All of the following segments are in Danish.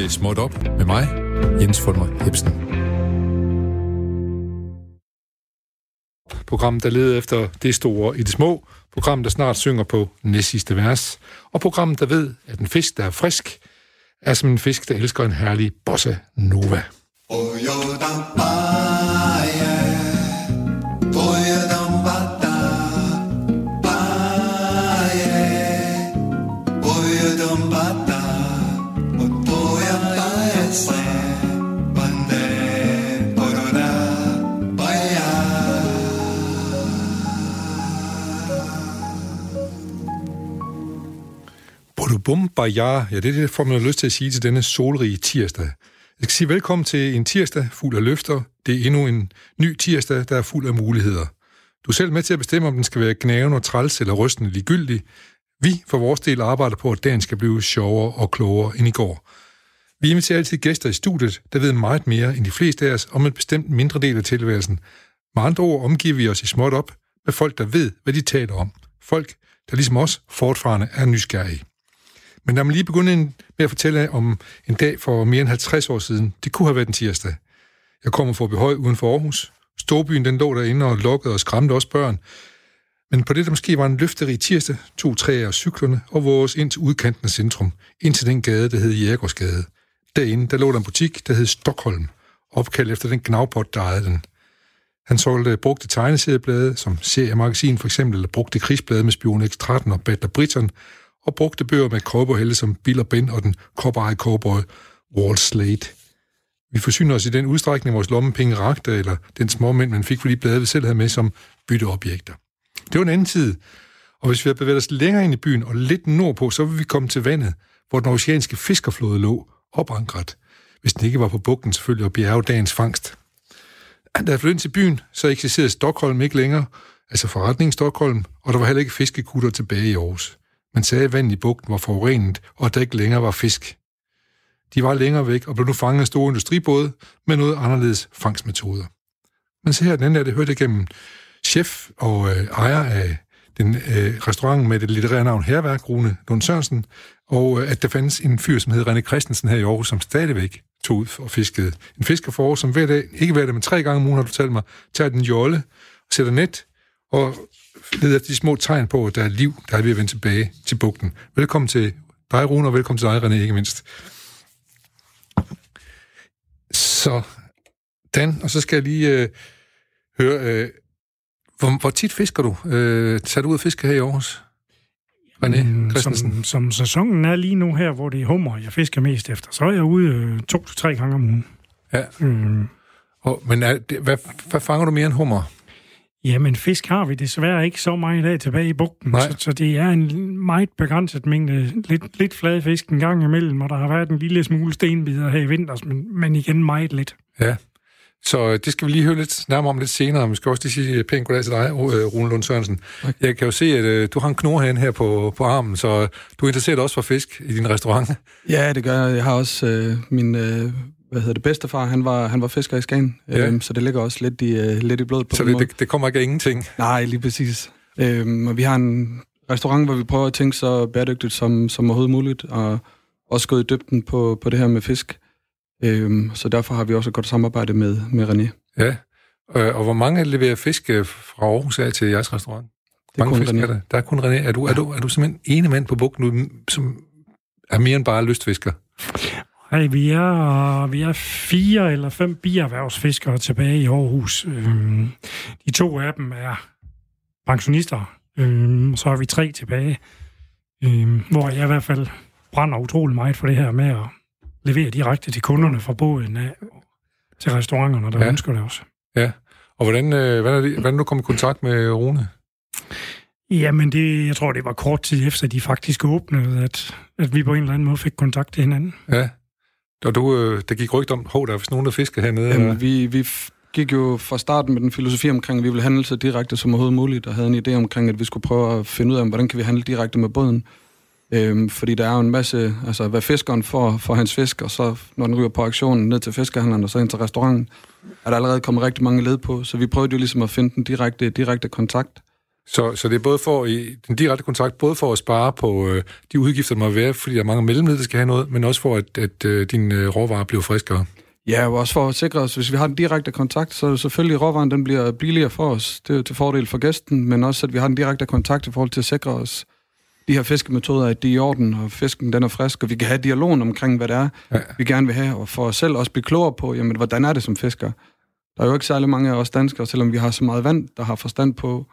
til Småt Op med mig, Jens Fulmer Hebsen. Program, der leder efter det store i det små. Program, der snart synger på næstsidste vers. Og program, der ved, at en fisk, der er frisk, er som en fisk, der elsker en herlig bossa nova. Oh, yo, Bum Bajar, ja, det er det, får man lyst til at sige til denne solrige tirsdag. Jeg skal sige velkommen til en tirsdag fuld af løfter. Det er endnu en ny tirsdag, der er fuld af muligheder. Du er selv med til at bestemme, om den skal være gnaven og træls eller rystende ligegyldig. Vi for vores del arbejder på, at dagen skal blive sjovere og klogere end i går. Vi inviterer altid gæster i studiet, der ved meget mere end de fleste af os om en bestemt mindre del af tilværelsen. Med andre ord omgiver vi os i småt op med folk, der ved, hvad de taler om. Folk, der ligesom os fortfarande er nysgerrige. Men lad mig lige begynde med at fortælle om en dag for mere end 50 år siden. Det kunne have været en tirsdag. Jeg kommer fra Behøj uden for Aarhus. Storbyen den lå derinde og lukkede og skræmte også børn. Men på det, der måske var en løfterig tirsdag, tog træer og cyklerne og vores ind til udkanten af centrum, ind til den gade, der hed Jægersgade. Derinde, der lå der en butik, der hed Stockholm, opkaldt efter den gnavpot, der ejede den. Han solgte brugte tegneserieblade, som seriemagasin for eksempel, eller brugte krigsblade med Spion X-13 og Battler Britain, og brugte bøger med cowboyhelte som Bill og Ben og den cowboy cowboy Wall Slate. Vi forsyner os i den udstrækning, vores lommepenge rakte, eller den små mænd, man fik, fordi bladet vi selv havde med som bytteobjekter. Det var en anden tid, og hvis vi havde bevæget os længere ind i byen og lidt nordpå, så ville vi komme til vandet, hvor den oceanske fiskerflåde lå opankret, hvis den ikke var på bugten selvfølgelig og bjerge dagens fangst. Da jeg flyttede ind til byen, så eksisterede Stockholm ikke længere, altså forretningen Stockholm, og der var heller ikke fiskekutter tilbage i Aarhus. Man sagde, at vandet i bugten var forurenet, og at der ikke længere var fisk. De var længere væk og blev nu fanget af store industribåde med noget anderledes fangstmetoder. Men ser, her, den anden det hørte igennem chef og øh, ejer af den øh, restaurant med det litterære navn Herværk, Rune Lund Sørensen, og øh, at der fandtes en fyr, som hed René Christensen her i Aarhus, som stadigvæk tog ud og fiskede. En fisker for som hver dag, ikke hver dag, men tre gange om ugen har du talt mig, tager den jolle og sætter net og leder efter de små tegn på, at der er liv, der er ved at vende tilbage til bugten. Velkommen til dig, Rune, og velkommen til dig, René, ikke mindst. Så, Dan, og så skal jeg lige øh, høre, øh, hvor, hvor tit fisker du? Øh, tager du ud og fisker her i Aarhus? René mm, som, som sæsonen er lige nu her, hvor det er hummer, jeg fisker mest efter, så er jeg ude øh, to til tre gange om ugen. Ja. Mm. Og, men er det, hvad, hvad fanger du mere end hummer? Jamen, fisk har vi desværre ikke så meget af tilbage i bugten, så, så det er en meget begrænset mængde. Lidt, lidt flade fisk en gang imellem, og der har været en lille smule stenbider her i vinters, men, men igen meget lidt. Ja, så det skal vi lige høre lidt nærmere om lidt senere. Vi skal også lige sige pænt goddag til dig, øh, Rune Lund Sørensen. Okay. Jeg kan jo se, at uh, du har en knorhæn her på, på armen, så du er interesseret også for fisk i din restaurant. Ja, det gør jeg. Jeg har også uh, min uh, hvad hedder det, bedstefar, han var, han var fisker i Skagen, ja. øhm, så det ligger også lidt i, uh, lidt i blodet på Så det, det, det kommer ikke af ingenting? Nej, lige præcis. Øhm, og vi har en restaurant, hvor vi prøver at tænke så bæredygtigt som, som overhovedet muligt, og også gået i dybden på, på det her med fisk. Øhm, så derfor har vi også et godt samarbejde med, med René. Ja, øh, og hvor mange leverer fisk øh, fra Aarhus af til jeres restaurant? Det er mange kun fisk René. Er der? der er kun René. Er du, ja. er, du, er du simpelthen ene mand på bugten, som er mere end bare lystfisker? Nej, vi er, vi er fire eller fem bierhvervsfiskere tilbage i Aarhus. Øhm, de to af dem er pensionister. Øhm, så har vi tre tilbage, øhm, hvor jeg i hvert fald brænder utrolig meget for det her med at levere direkte til kunderne fra båden af til restauranterne, der ja. ønsker det også. Ja, og hvordan, øh, hvordan, er det, hvordan er du kommet i kontakt med Rune? Jamen, det, jeg tror, det var kort tid efter, de faktisk åbnede, at, at vi på en eller anden måde fik kontakt til hinanden. Ja, og du, øh, der gik rygt om, hov, der er nogen, der fisker hernede. Jamen, vi, vi gik jo fra starten med den filosofi omkring, at vi ville handle så direkte som overhovedet muligt, og havde en idé omkring, at vi skulle prøve at finde ud af, hvordan kan vi handle direkte med båden. Øhm, fordi der er jo en masse, altså hvad fiskeren får for hans fisk, og så når den ryger på auktionen ned til fiskehandleren og så ind til restauranten, er der allerede kommet rigtig mange led på, så vi prøvede jo ligesom at finde den direkte, direkte kontakt. Så, så det er både for i den direkte kontrakt, både for at spare på øh, de udgifter, der må være, fordi der er mange mellemled, der skal have noget, men også for, at, at øh, din øh, råvarer bliver friskere. Ja, og også for at sikre os, hvis vi har den direkte kontakt, så selvfølgelig råvaren den bliver billigere for os. Det er til fordel for gæsten, men også at vi har den direkte kontakt i forhold til at sikre os de her fiskemetoder, at de er i orden, og fisken den er frisk, og vi kan have dialogen omkring, hvad det er, ja. vi gerne vil have, og for os selv også blive klogere på, jamen, hvordan er det som fisker? Der er jo ikke særlig mange af os danskere, selvom vi har så meget vand, der har forstand på,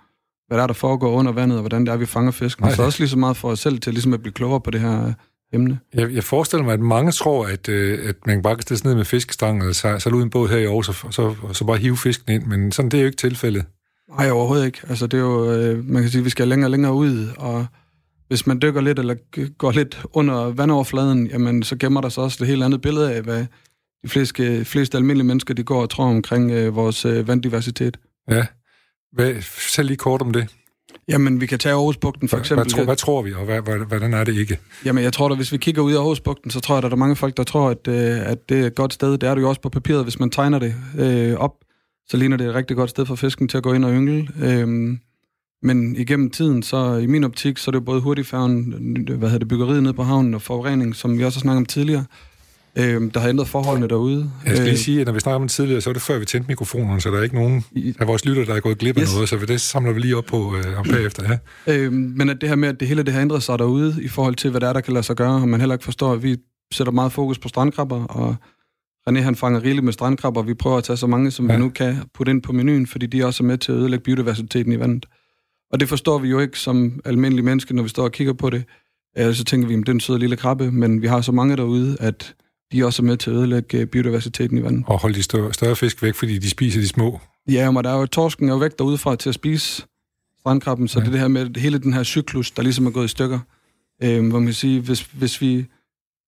hvad der er, der foregår under vandet, og hvordan det er, vi fanger fisken. Nej. Så også lige så meget for os selv til ligesom at blive klogere på det her emne. Jeg, jeg forestiller mig, at mange tror, at, øh, at man bare kan stille ned med fiskestang og så, så ud en båd her i år, så, så, så bare hive fisken ind, men sådan det er jo ikke tilfældet. Nej, overhovedet ikke. Altså, det er jo, øh, man kan sige, at vi skal længere og længere ud, og hvis man dykker lidt eller går lidt under vandoverfladen, jamen, så gemmer der sig også et helt andet billede af, hvad de fleste, fleste almindelige mennesker de går og tror omkring øh, vores øh, vanddiversitet. Ja. Hvad, selv lige kort om det. Jamen, vi kan tage Aarhusbugten for eksempel. Hvad, hvad, hvad tror vi, og hvad, hvad, hvordan er det ikke? Jamen, jeg tror da, hvis vi kigger ud i Aarhusbugten, så tror jeg, at der er mange folk, der tror, at, øh, at det er et godt sted. Det er det jo også på papiret, hvis man tegner det øh, op, så ligner det et rigtig godt sted for fisken til at gå ind og yngle. Øh, men igennem tiden, så i min optik, så er det jo både hurtigfærgen, hvad hedder det, byggeriet nede på havnen og forurening, som vi også har snakket om tidligere, øh, der har ændret forholdene derude. Jeg skal lige øh, sige, at når vi snakker om det tidligere, så er det før vi tændte mikrofonerne, så der er ikke nogen af vores lytter, der er gået glip af yes. noget, så det samler vi lige op på øh, om bagefter. Ja. Øh, men at det her med, at det hele det har ændret sig derude, i forhold til, hvad der er, der kan lade sig gøre, og man heller ikke forstår, at vi sætter meget fokus på strandkrabber, og René han fanger rigeligt med strandkrabber, og vi prøver at tage så mange, som ja. vi nu kan putte ind på menuen, fordi de er også med til at ødelægge biodiversiteten i vandet. Og det forstår vi jo ikke som almindelige mennesker, når vi står og kigger på det. Så tænker vi, at det er en sød lille krabbe, men vi har så mange derude, at de er også med til at ødelægge øh, biodiversiteten i vandet. Og holde de større, større fisk væk, fordi de spiser de små. Ja, men der er jo torsken er jo væk derudefra til at spise strandkrabben, så ja. det er det her med hele den her cyklus, der ligesom er gået i stykker. Øh, hvor man kan sige, hvis, hvis vi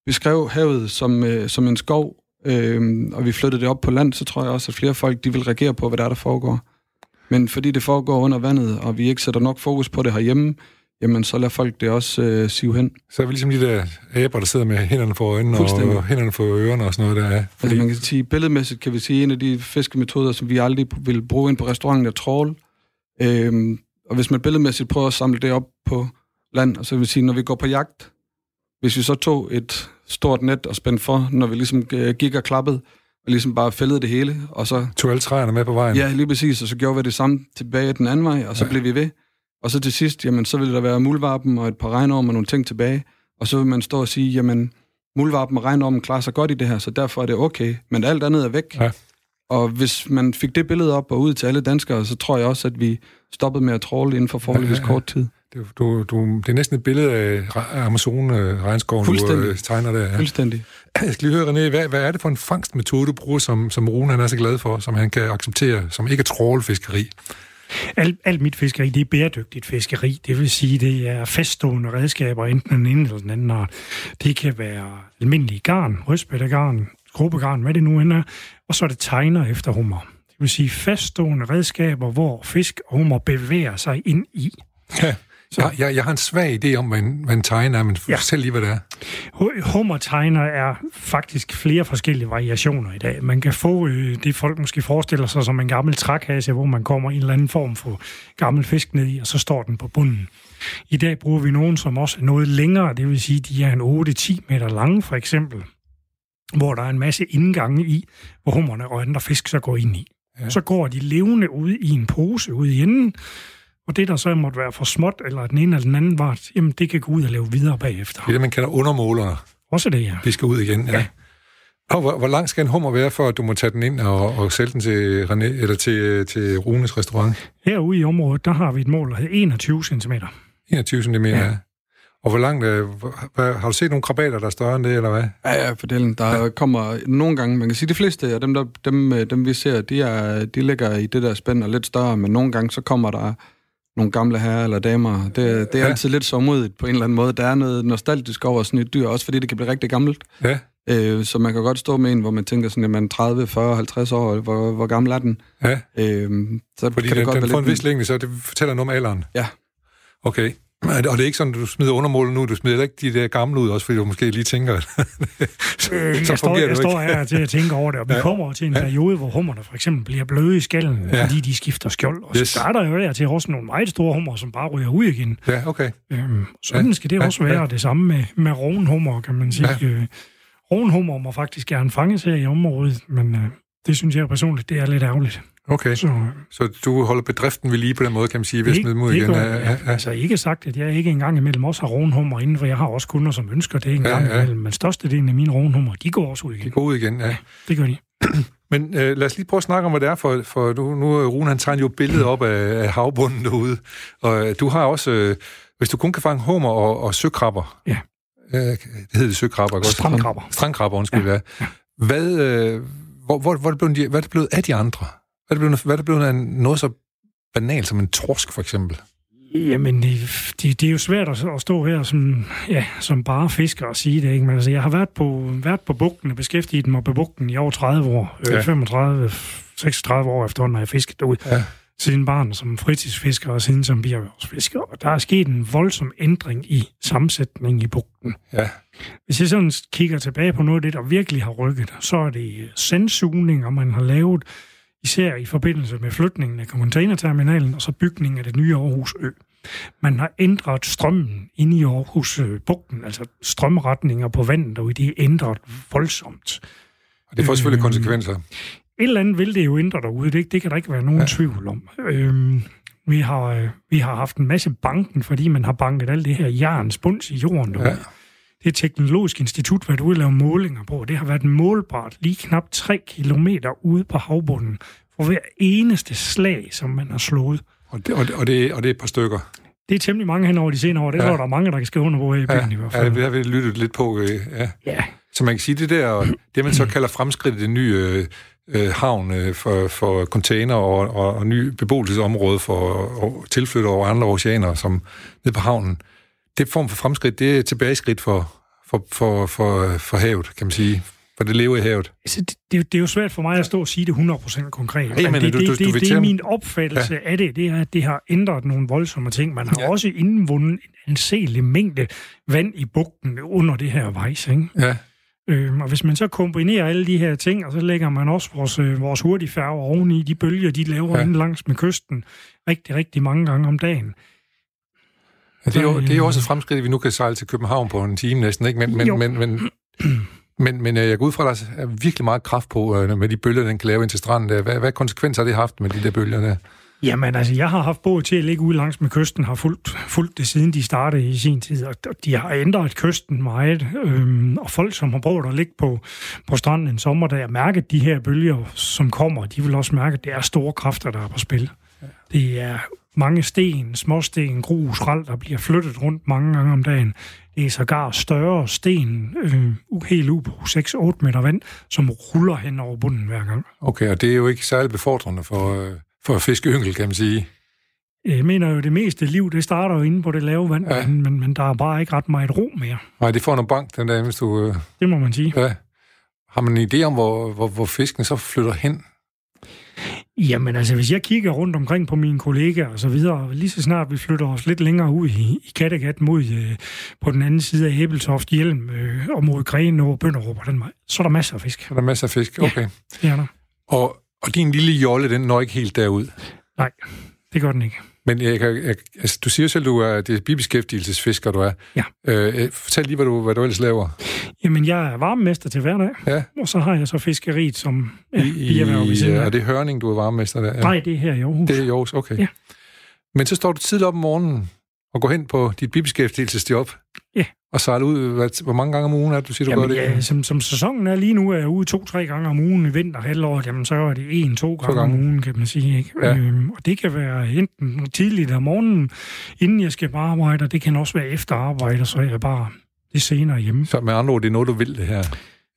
beskrev havet som, øh, som en skov, øh, og vi flyttede det op på land, så tror jeg også, at flere folk de vil reagere på, hvad der er, der foregår. Men fordi det foregår under vandet, og vi ikke sætter nok fokus på det herhjemme, jamen så lader folk det også øh, sive hen. Så er vi ligesom de der aber, der sidder med hænderne for øjnene og hænderne for ørerne og sådan noget der. Fordi... Altså man kan sige, billedmæssigt kan vi sige, en af de fiskemetoder, som vi aldrig vil bruge ind på restauranten, er trål. Øhm, og hvis man billedmæssigt prøver at samle det op på land, og så vil sige, når vi går på jagt, hvis vi så tog et stort net og spændte for, når vi ligesom øh, gik og klappede, og ligesom bare fældede det hele, og så... Tog alle træerne med på vejen? Ja, lige præcis, og så gjorde vi det samme tilbage den anden vej, og så ja. blev vi ved. Og så til sidst, jamen, så vil der være muldvarpen og et par regnorm og nogle ting tilbage. Og så vil man stå og sige, jamen, muldvarpen og regnormen klarer sig godt i det her, så derfor er det okay. Men alt andet er væk. Ja. Og hvis man fik det billede op og ud til alle danskere, så tror jeg også, at vi stoppede med at tråle inden for forholdsvis ja, ja, ja. kort tid. Det, du, du, det er næsten et billede af Amazon-regnskoven, du uh, tegner der. Ja. Fuldstændig. Jeg skal lige høre, René, hvad, hvad er det for en fangstmetode, du bruger, som, som Rune han er så glad for, som han kan acceptere, som ikke er trålfiskeri? Alt, alt mit fiskeri, det er bæredygtigt fiskeri. Det vil sige, det er faststående redskaber, enten den ene eller den anden art. Det kan være almindelig garn, rødspættegarn, gruppegarn, hvad det nu end er. Og så er det tegner efter hummer. Det vil sige faststående redskaber, hvor fisk og hummer bevæger sig ind i. Ja. Så. Jeg, jeg, jeg har en svag idé om, hvad en, hvad en tegner er, men ja. fortæl lige, hvad det er. Hummertegner er faktisk flere forskellige variationer i dag. Man kan få øh, det, folk måske forestiller sig som en gammel trækasse, hvor man kommer i en eller anden form for gammel fisk ned i, og så står den på bunden. I dag bruger vi nogen, som også er noget længere, det vil sige, de er en 8-10 meter lange, for eksempel, hvor der er en masse indgange i, hvor hummerne og andre fisk så går ind i. Ja. Så går de levende ud i en pose ude i enden, og det, der så måtte være for småt, eller den ene eller den anden var, jamen det kan gå ud og lave videre bagefter. Det er det, man kalder undermålere. Også det, ja. Vi skal ud igen, ja. ja. Og hvor, hvor lang skal en hummer være, for at du må tage den ind og, og sælge den til, René, eller til, til Runes restaurant? Herude i området, der har vi et mål, der hedder 21 cm. 21 cm, ja. ja. Og hvor langt, øh, har du set nogle krabater, der er større end det, eller hvad? Ja, ja, for det, der ja. kommer nogle gange, man kan sige, de fleste af dem, der, dem, øh, dem vi ser, de, er, de ligger i det der spænd og lidt større, men nogle gange så kommer der nogle gamle herrer eller damer. Det, det er ja. altid lidt sommerligt på en eller anden måde. Der er noget nostalgisk over sådan et dyr, også fordi det kan blive rigtig gammelt. Ja. Øh, så man kan godt stå med en, hvor man tænker sådan, at man 30, 40, 50 år, hvor, hvor gammel er den? Ja. Øh, så Fordi kan den, det godt den får en vis længde, så det fortæller noget om alderen? Ja. Okay. Og det er ikke sådan, at du smider undermålet nu, du smider ikke de der gamle ud, også fordi du måske lige tænker, at så øh, jeg står, jeg står her til at tænke over det, og vi ja. kommer til en ja. periode, hvor hummerne for eksempel bliver bløde i skallen, ja. fordi de skifter skjold. Og yes. så er der jo der til også nogle meget store hummer, som bare ryger ud igen. Ja, okay. Øhm, sådan ja. skal det også være, ja. det samme med, med rovenhummer, kan man sige. Ja. Øh, rovenhummer må faktisk gerne fanges her i området, men øh, det synes jeg personligt, det er lidt ærgerligt. Okay, så, så du holder bedriften ved lige på den måde, kan man sige, ved at smide mod igen? Gør, ja, ja. Altså ikke sagt, at jeg ikke engang imellem også har rovenhummer inden, for jeg har også kunder, som ønsker det en ja, ja. imellem, men størstedelen af mine rovenhummer, de går også ud igen. De går ud igen, ja. ja det gør de. Men øh, lad os lige prøve at snakke om, hvad det er, for, for nu, nu Rune, han tegner jo billedet op af, af havbunden derude, og øh, du har også, øh, hvis du kun kan fange hummer og, og søkrabber, ja. øh, det hedder det søkrabber, Strandkrabber. Strandkrabber, undskyld, ja. ja. Hvad, øh, hvor, hvor, hvor, det blevet, hvad er det blevet af de andre? Hvad er det blevet, hvad er det blevet af noget så banalt som en torsk, for eksempel? Jamen, det, det, det er jo svært at, at stå her som, ja, som bare fisker og sige det, ikke? Men altså, jeg har været på, været på bugten og beskæftiget mig på bugten i over 30 år. Ja. 35, 36 år efterhånden har jeg fisket derude. Ja. Siden barn som fritidsfisker og siden som bierhvervsfisker. Og der er sket en voldsom ændring i sammensætningen i bugten. Ja. Hvis jeg sådan kigger tilbage på noget af det, der virkelig har rykket, så er det sandsugninger, man har lavet især i forbindelse med flytningen af containerterminalen og så bygningen af det nye Aarhus Ø. Man har ændret strømmen inde i Aarhus øh, Bugten, altså strømretninger på vandet, og det er ændret voldsomt. Og det får selvfølgelig øh, konsekvenser. Et eller andet vil det jo ændre derude, det, det kan der ikke være nogen ja. tvivl om. Øh, vi har, øh, vi har haft en masse banken, fordi man har banket alt det her jernspunds i jorden derude. Ja det Teknologiske Institut været ude og lave målinger på, det har været målbart lige knap 3 kilometer ude på havbunden for hver eneste slag, som man har slået. Og det, og det, og det, og det er et par stykker? Det er temmelig mange hen over de senere år. Det ja. tror der er mange, der kan skrive under på i byen ja. i hvert fald. Ja, det har vi lyttet lidt på. Øh, ja. ja. Så man kan sige, det der, det man så kalder fremskridt i det nye øh, øh, havn øh, for, for container og, og, og ny beboelsesområde for og tilflytter over andre oceaner, som ned på havnen. Det form for fremskridt, det er tilbageskridt for, for, for, for, for havet, kan man sige. For det lever i havet. Altså, det, det, det er jo svært for mig at stå og sige det 100% konkret. Hey, men det, du, du, det, du, det, det er min opfattelse ja. af det, det er, at det har ændret nogle voldsomme ting. Man har ja. også indvundet en anselig mængde vand i bugten under det her vejs, ikke? Ja. Øhm, og hvis man så kombinerer alle de her ting, og så lægger man også vores, øh, vores hurtige færger oveni, de bølger, de laver ja. langs med kysten rigtig, rigtig mange gange om dagen, Ja, det, er jo, det er jo også et fremskridt, at vi nu kan sejle til København på en time næsten, ikke? Men, men, men, men, men, men øh, jeg går ud fra, at der er virkelig meget kraft på øh, med de bølger, den kan lave ind til stranden. Hvad, hvad konsekvenser har det haft med de der bølger der? Jamen altså, jeg har haft båd til at ligge ude langs med kysten, har fulgt, fulgt det siden de startede i sin tid, og de har ændret kysten meget. Øhm, og folk, som har prøvet at ligge på, på stranden en sommer, der har mærket de her bølger, som kommer, de vil også mærke, at det er store kræfter, der er på spil. Det er mange sten, småsten, grus, skrald, der bliver flyttet rundt mange gange om dagen. Det er sågar større sten, øh, helt ud på 6-8 meter vand, som ruller hen over bunden hver gang. Okay, og det er jo ikke særlig befordrende for, øh, for fiskeyngel, kan man sige. Jeg mener jo, det meste liv, det starter jo inde på det lave vand, ja. men, men, men der er bare ikke ret meget ro mere. Nej, det får noget bank den dag, hvis du... Øh... Det må man sige. Ja. Har man en idé om, hvor, hvor, hvor fisken så flytter hen? Jamen altså, hvis jeg kigger rundt omkring på mine kollegaer og så videre, lige så snart vi flytter os lidt længere ud i, i Kattegat mod øh, på den anden side af Æbeltoft, Hjelm øh, og mod Gren og Bønderup og den vej, så er der masser af fisk. Så er der masser af fisk, okay. Ja, det er der. Og, og din lille jolle, den når ikke helt derud? Nej, det gør den ikke. Men jeg, altså, du siger selv, du er det er bibeskæftigelsesfisker, du er. Ja. Øh, fortæl lige, hvad du, hvad du ellers laver. Jamen, jeg er varmemester til hverdag. Ja. Og så har jeg så fiskeriet som ja, I, bierhverv Ja, er det Hørning, du er varmemester der? Ja. Nej, det er her i Aarhus. Det er i Aarhus, okay. Ja. Men så står du tidligt op om morgenen og går hen på dit bibeskæftigelsesjob. Ja. Og sejler ud, hvad, hvor mange gange om ugen er det, du siger, du jamen, gør det? Ja, som, som sæsonen er lige nu, er jeg ude to-tre gange om ugen i vinter halvåret, jamen så er det en-to gange, gange om ugen, kan man sige. Ikke? Ja. Øhm, og det kan være enten tidligt om morgenen, inden jeg skal på arbejde, og det kan også være efter arbejde, så er jeg bare det senere hjemme. Så med andre ord, det er noget, du vil det her?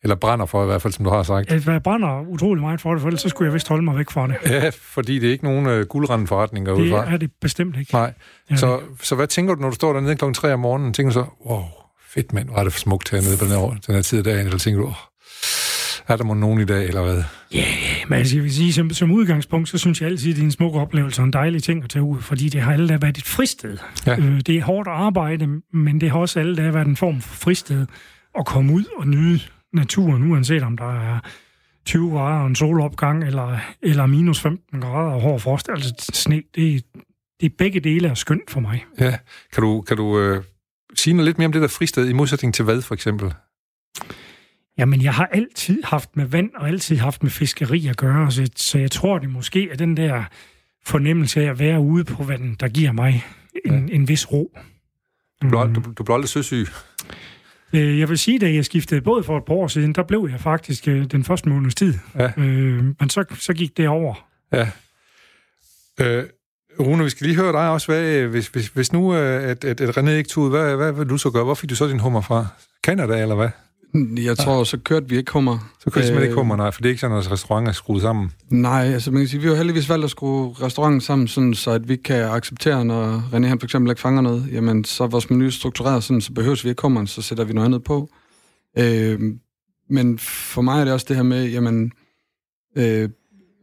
Eller brænder for i hvert fald, som du har sagt. Jeg brænder utrolig meget for det, for ellers så skulle jeg vist holde mig væk fra det. Ja, fordi det er ikke nogen uh, guldrende forretning derude Det er det bestemt ikke. Nej. Så, så hvad tænker du, når du står dernede kl. 3 om morgenen? Tænker du så, wow, fedt mand, er det for smukt hernede på den her, den her tid af dagen? Eller tænker du, oh, er der må nogen i dag, eller hvad? Ja, yeah, men altså, jeg vil sige, som, som udgangspunkt, så synes jeg altid, at det er en smuk oplevelse og en dejlig ting at tage ud, fordi det har alle dage været et fristed. Ja. Øh, det er hårdt arbejde, men det har også alle dage været en form for fristed at komme ud og nyde naturen, uanset om der er 20 grader og en solopgang, eller, eller minus 15 grader og hård frost. Altså sne, det, det er begge dele er skønt for mig. Ja. Kan du, kan du øh, sige noget lidt mere om det der fristed, i modsætning til hvad, for eksempel? Jamen, jeg har altid haft med vand og altid haft med fiskeri at gøre, så, så jeg tror, det måske er den der fornemmelse af at være ude på vandet, der giver mig en, ja. en vis ro. Du blev, du, du blev aldrig søsyg? Øh, Jeg vil sige, da jeg skiftede båd for et par år siden, der blev jeg faktisk øh, den første måneds tid. Ja. Øh, men så, så gik det over. Ja. Øh, Rune, vi skal lige høre dig også. Hvad, hvis, hvis, hvis nu, at, at, at René ikke tog ud, hvad, hvad vil du så gøre? Hvor fik du så din hummer fra? Canada, eller hvad? Jeg tror, så kørte vi ikke hummer. Så jeg simpelthen ikke Øh, hummer, nej, for det er ikke sådan, at restauranter er skruet sammen. Nej, altså man kan sige, vi har heldigvis valgt at skrue restauranten sammen, sådan, så at vi kan acceptere, når René han for eksempel ikke fanger noget, jamen så er vores menu struktureret sådan, så behøver vi ikke hummeren, så sætter vi noget andet på. Øh, men for mig er det også det her med, jamen, øh,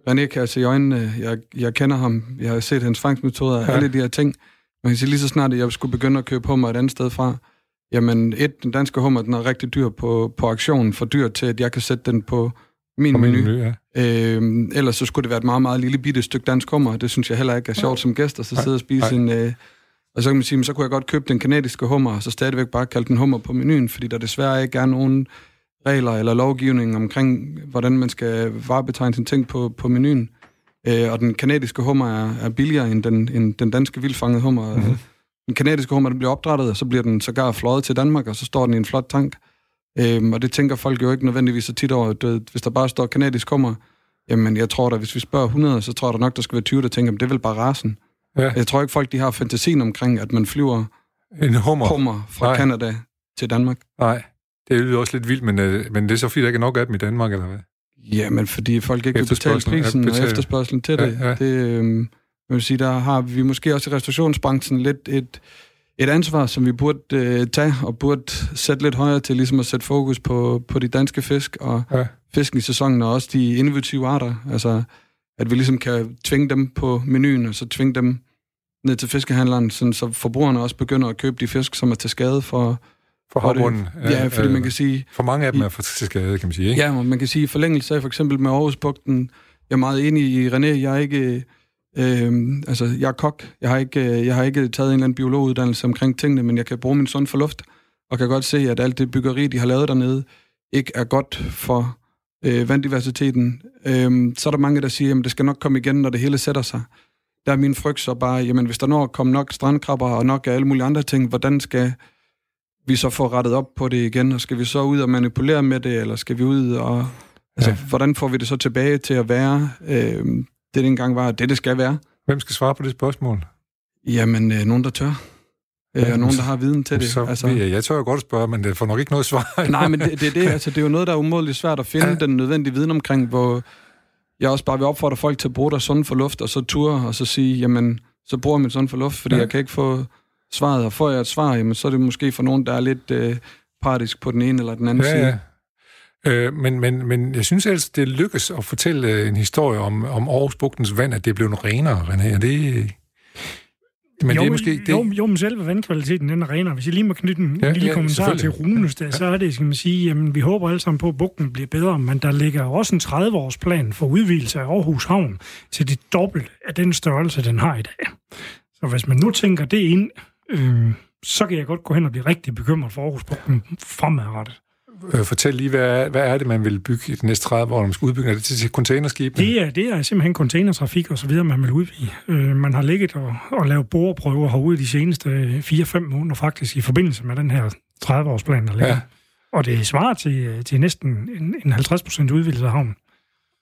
René kan jeg se i øjnene, jeg, jeg kender ham, jeg har set hans fangstmetoder, Ja. ja. alle de her ting. Man kan sige, lige så snart at jeg skulle begynde at købe hummer et andet sted fra, jamen et, den danske hummer, den er rigtig dyr på, på auktionen, for dyr til, at jeg kan sætte den på min, På min menu. menu, ja. Øh, ellers så skulle det være et meget, meget lille bitte stykke dansk hummer. Det synes jeg heller ikke er sjovt som gæst, at så sidde og spise en... Øh, og så kan man sige, men så kunne jeg godt købe den kanadiske hummer, og så stadigvæk bare kalde den hummer på menuen, fordi der desværre ikke er nogen regler eller lovgivning omkring, hvordan man skal varebetegne sine ting på, på menuen. Øh, og den kanadiske hummer er, er billigere end den, end den danske vildfangede hummer. Mm-hmm. Den kanadiske hummer, den bliver opdrettet, og så bliver den sågar fløjet til Danmark, og så står den i en flot tank. Øhm, og det tænker folk jo ikke nødvendigvis så tit over. Du ved, hvis der bare står kanadisk hummer, jamen jeg tror da, hvis vi spørger 100, så tror jeg da nok, der skal være 20, der tænker, men det er vel bare rasen. Ja. Jeg tror ikke, folk de har fantasien omkring, at man flyver En hummer. hummer fra. Canada til Danmark. Nej, det lyder også lidt vildt, men, øh, men det er så fordi, der ikke er nok af dem i Danmark, eller hvad? Jamen, fordi folk ikke vil betale prisen ja, og efterspørgselen til Ja, det. ja. det øhm, jeg vil sige, der har vi måske også i restaurationsbranchen lidt et, et ansvar, som vi burde øh, tage, og burde sætte lidt højere til, ligesom at sætte fokus på, på de danske fisk, og Ja. fisken i sæsonen, og også de innovative arter. Altså, at vi ligesom kan tvinge dem på menuen, og så tvinge dem ned til fiskehandleren, sådan, så forbrugerne også begynder at købe de fisk, som er til skade for... For havbunden. Ja, fordi man kan sige... For mange af dem er for til skade, kan man sige, ikke? Ja, man kan sige, i forlængelse af for eksempel med Aarhusbugten, jeg er meget enig i René, jeg er ikke, øh, altså jeg er kok, jeg har, ikke, øh, jeg har ikke taget en eller anden biologuddannelse omkring tingene, men jeg kan bruge min sund fornuft, og kan godt se, at alt det byggeri, de har lavet dernede, ikke er godt for øh, vanddiversiteten. Øh, så er der mange, der siger, at det skal nok komme igen, når det hele sætter sig. Der er min frygt så bare, jamen hvis der når at komme nok strandkrabber og nok af alle mulige andre ting, hvordan skal vi så få rettet op på det igen, og skal vi så ud og manipulere med det, eller skal vi ud og... Altså, ja. hvordan får vi det så tilbage til at være, øh, det engang var, det det skal være? Hvem skal svare på det spørgsmål? Jamen, øh, nogen der tør. Øh, og nogen, der har viden til det. Så, altså... jeg, jeg tør jo godt spørge, men det får nok ikke noget svar. Nej, men det, det, er det, altså, det er jo noget, der er umådeligt svært at finde Ja. den nødvendige viden omkring, hvor jeg også bare vil opfordre folk til at bruge deres sunde fornuft, og så ture, og så sige, jamen, så bruger jeg min sunde fornuft, fordi ja. jeg kan ikke få svaret, og får jeg et svar, jamen, så er det måske for nogen, der er lidt øh, partisk på den ene eller den anden Ja, side. ja. Øh, men, men, men jeg synes altså, det lykkes at fortælle øh, en historie om, om Aarhus Bugtens vand, at det er blevet renere, René. Og det, men jo, det er måske... Det, Jo, jo, men selve vandkvaliteten den er renere. Hvis jeg lige må knytte en Ja, ja, lille ja, ja, kommentar til. Runes der, så er det, skal man sige, jamen, vi håber alle sammen på, at bugten bliver bedre, men der ligger også en 30-års plan for udvidelse af Aarhus Havn til det dobbelt af den størrelse, den har i dag. Så hvis man nu tænker det ind, øh, så kan jeg godt gå hen og blive rigtig bekymret for Aarhus Bugten fremadrettet. Øh, fortæl lige, hvad er, hvad er det, man vil bygge i de næste 30 år, når man skal udbygge? Er det til, containerskibene? Det er, det er simpelthen containertrafik og så videre, man vil udvide. Øh, man har ligget og, og lavet boreprøver herude de seneste 4-5 måneder faktisk i forbindelse med den her 30-årsplan, der ligger. Ja. Ja. Og det svarer til, til næsten en, en 50 procent udvidelse af havnen.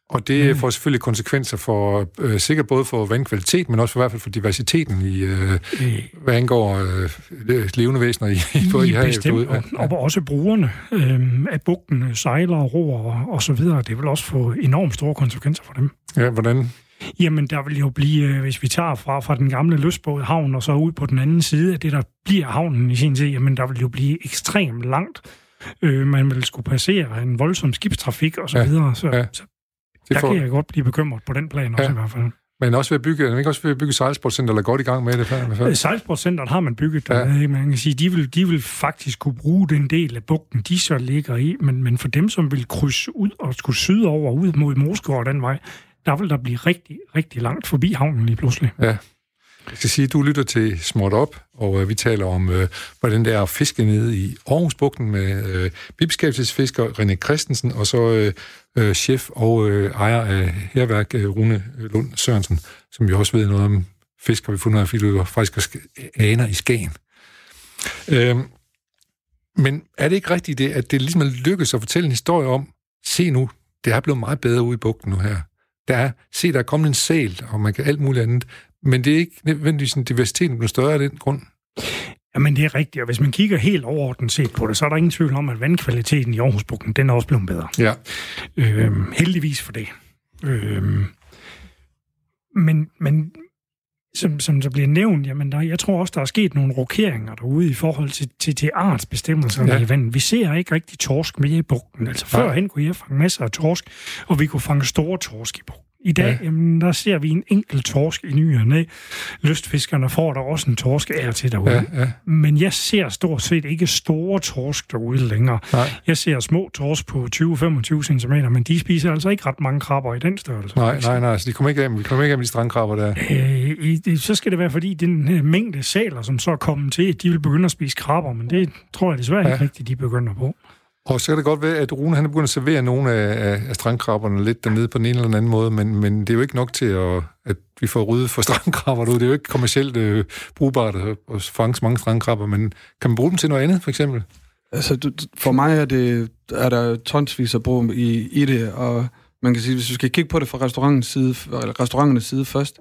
Og det får selvfølgelig konsekvenser for, øh, sikkert både for vandkvalitet, men også for, i hvert fald for diversiteten i, øh, Øh, hvad angår øh, levende væsener i, i, både i I havet bestemt, derude. og, og også brugerne øh, af bugten, sejlere, roer og, og så videre. Det vil også få enormt store konsekvenser for dem. Ja, hvordan? Jamen, der vil jo blive, øh, hvis vi tager fra, fra den gamle løsbåd havn og så ud på den anden side af det, der bliver havnen i sin tid, jamen, der vil jo blive ekstremt langt. Øh, man vil skulle passere en voldsom skibstrafik og så Ja, videre. Så, ja. så Det der får... kan jeg godt blive bekymret på den plan også ja. i hvert fald. Men også ved at bygge, er ikke også ved at bygge sejlsportcenter, eller godt i gang med det? Sejlsportcenteret har man bygget, der, ja. man kan sige, de vil, de vil faktisk kunne bruge den del af bugten, de så ligger i, men, men for dem, som vil krydse ud og skulle sydover ud mod Moskva den vej, der vil der blive rigtig, rigtig langt forbi havnen lige pludselig. Ja. Jeg skal sige, at du lytter til Småt Op, og øh, vi taler om, øh, hvordan det er at fiske nede i Aarhusbugten med øh, bibeskæftigelsesfisker René Christensen, og så øh, øh, chef og øh, ejer af herværk øh, Rune Lund Sørensen, som jo også ved noget om fisk, har vi fundet af, fordi du faktisk aner i Skagen. Øh, men er det ikke rigtigt det, at det ligesom er lykkedes at fortælle en historie om, se nu, det er blevet meget bedre ude i bugten nu her. Der er, se, der er kommet en sæl, og man kan alt muligt andet. Men det er ikke nødvendigvis en diversiteten bliver større af den grund. Jamen, det er rigtigt, og hvis man kigger helt overordnet set på det, så er der ingen tvivl om, at vandkvaliteten i Aarhusbugten, den er også blevet bedre. Ja. Øhm, heldigvis for det. Øhm, men, men som, som så bliver nævnt, jamen der, jeg tror også, der er sket nogle rokeringer derude i forhold til, til, til artsbestemmelserne ja. i vandet. Vi ser ikke rigtig torsk med i bugten. Altså førhen kunne jeg fange masser af torsk, og vi kunne fange store torsk i bugten. I dag, ja. jamen, der ser vi en enkelt torsk i ny og næ. Lystfiskerne får der også en torsk af til derude. Ja, ja. Men jeg ser stort set ikke store torsk derude længere. Nej. Jeg ser små torsk på 20-25 cm, men de spiser altså ikke ret mange krabber i den størrelse. Nej, nej, nej. Så de kommer ikke af, vi kommer ikke af med de strandkrabber der. Øh, i, så skal det være, fordi den her mængde saler, som så er kommet til, de vil begynde at spise krabber, men det tror jeg desværre ja. ikke rigtigt, de begynder på. Og så kan det godt være, at Rune han er begyndt at servere nogle af, af strandkrabberne lidt dernede på den ene eller anden måde, men, men det er jo ikke nok til, at, at vi får ryddet for strandkrabber. Det er jo ikke kommercielt øh, brugbart at, at fange så mange strandkrabber, men kan man bruge dem til noget andet, for eksempel? Altså, for mig er, det, er der tonsvis at bruge i, i det, og man kan sige, hvis vi skal kigge på det fra restaurantens side, eller restauranternes side først,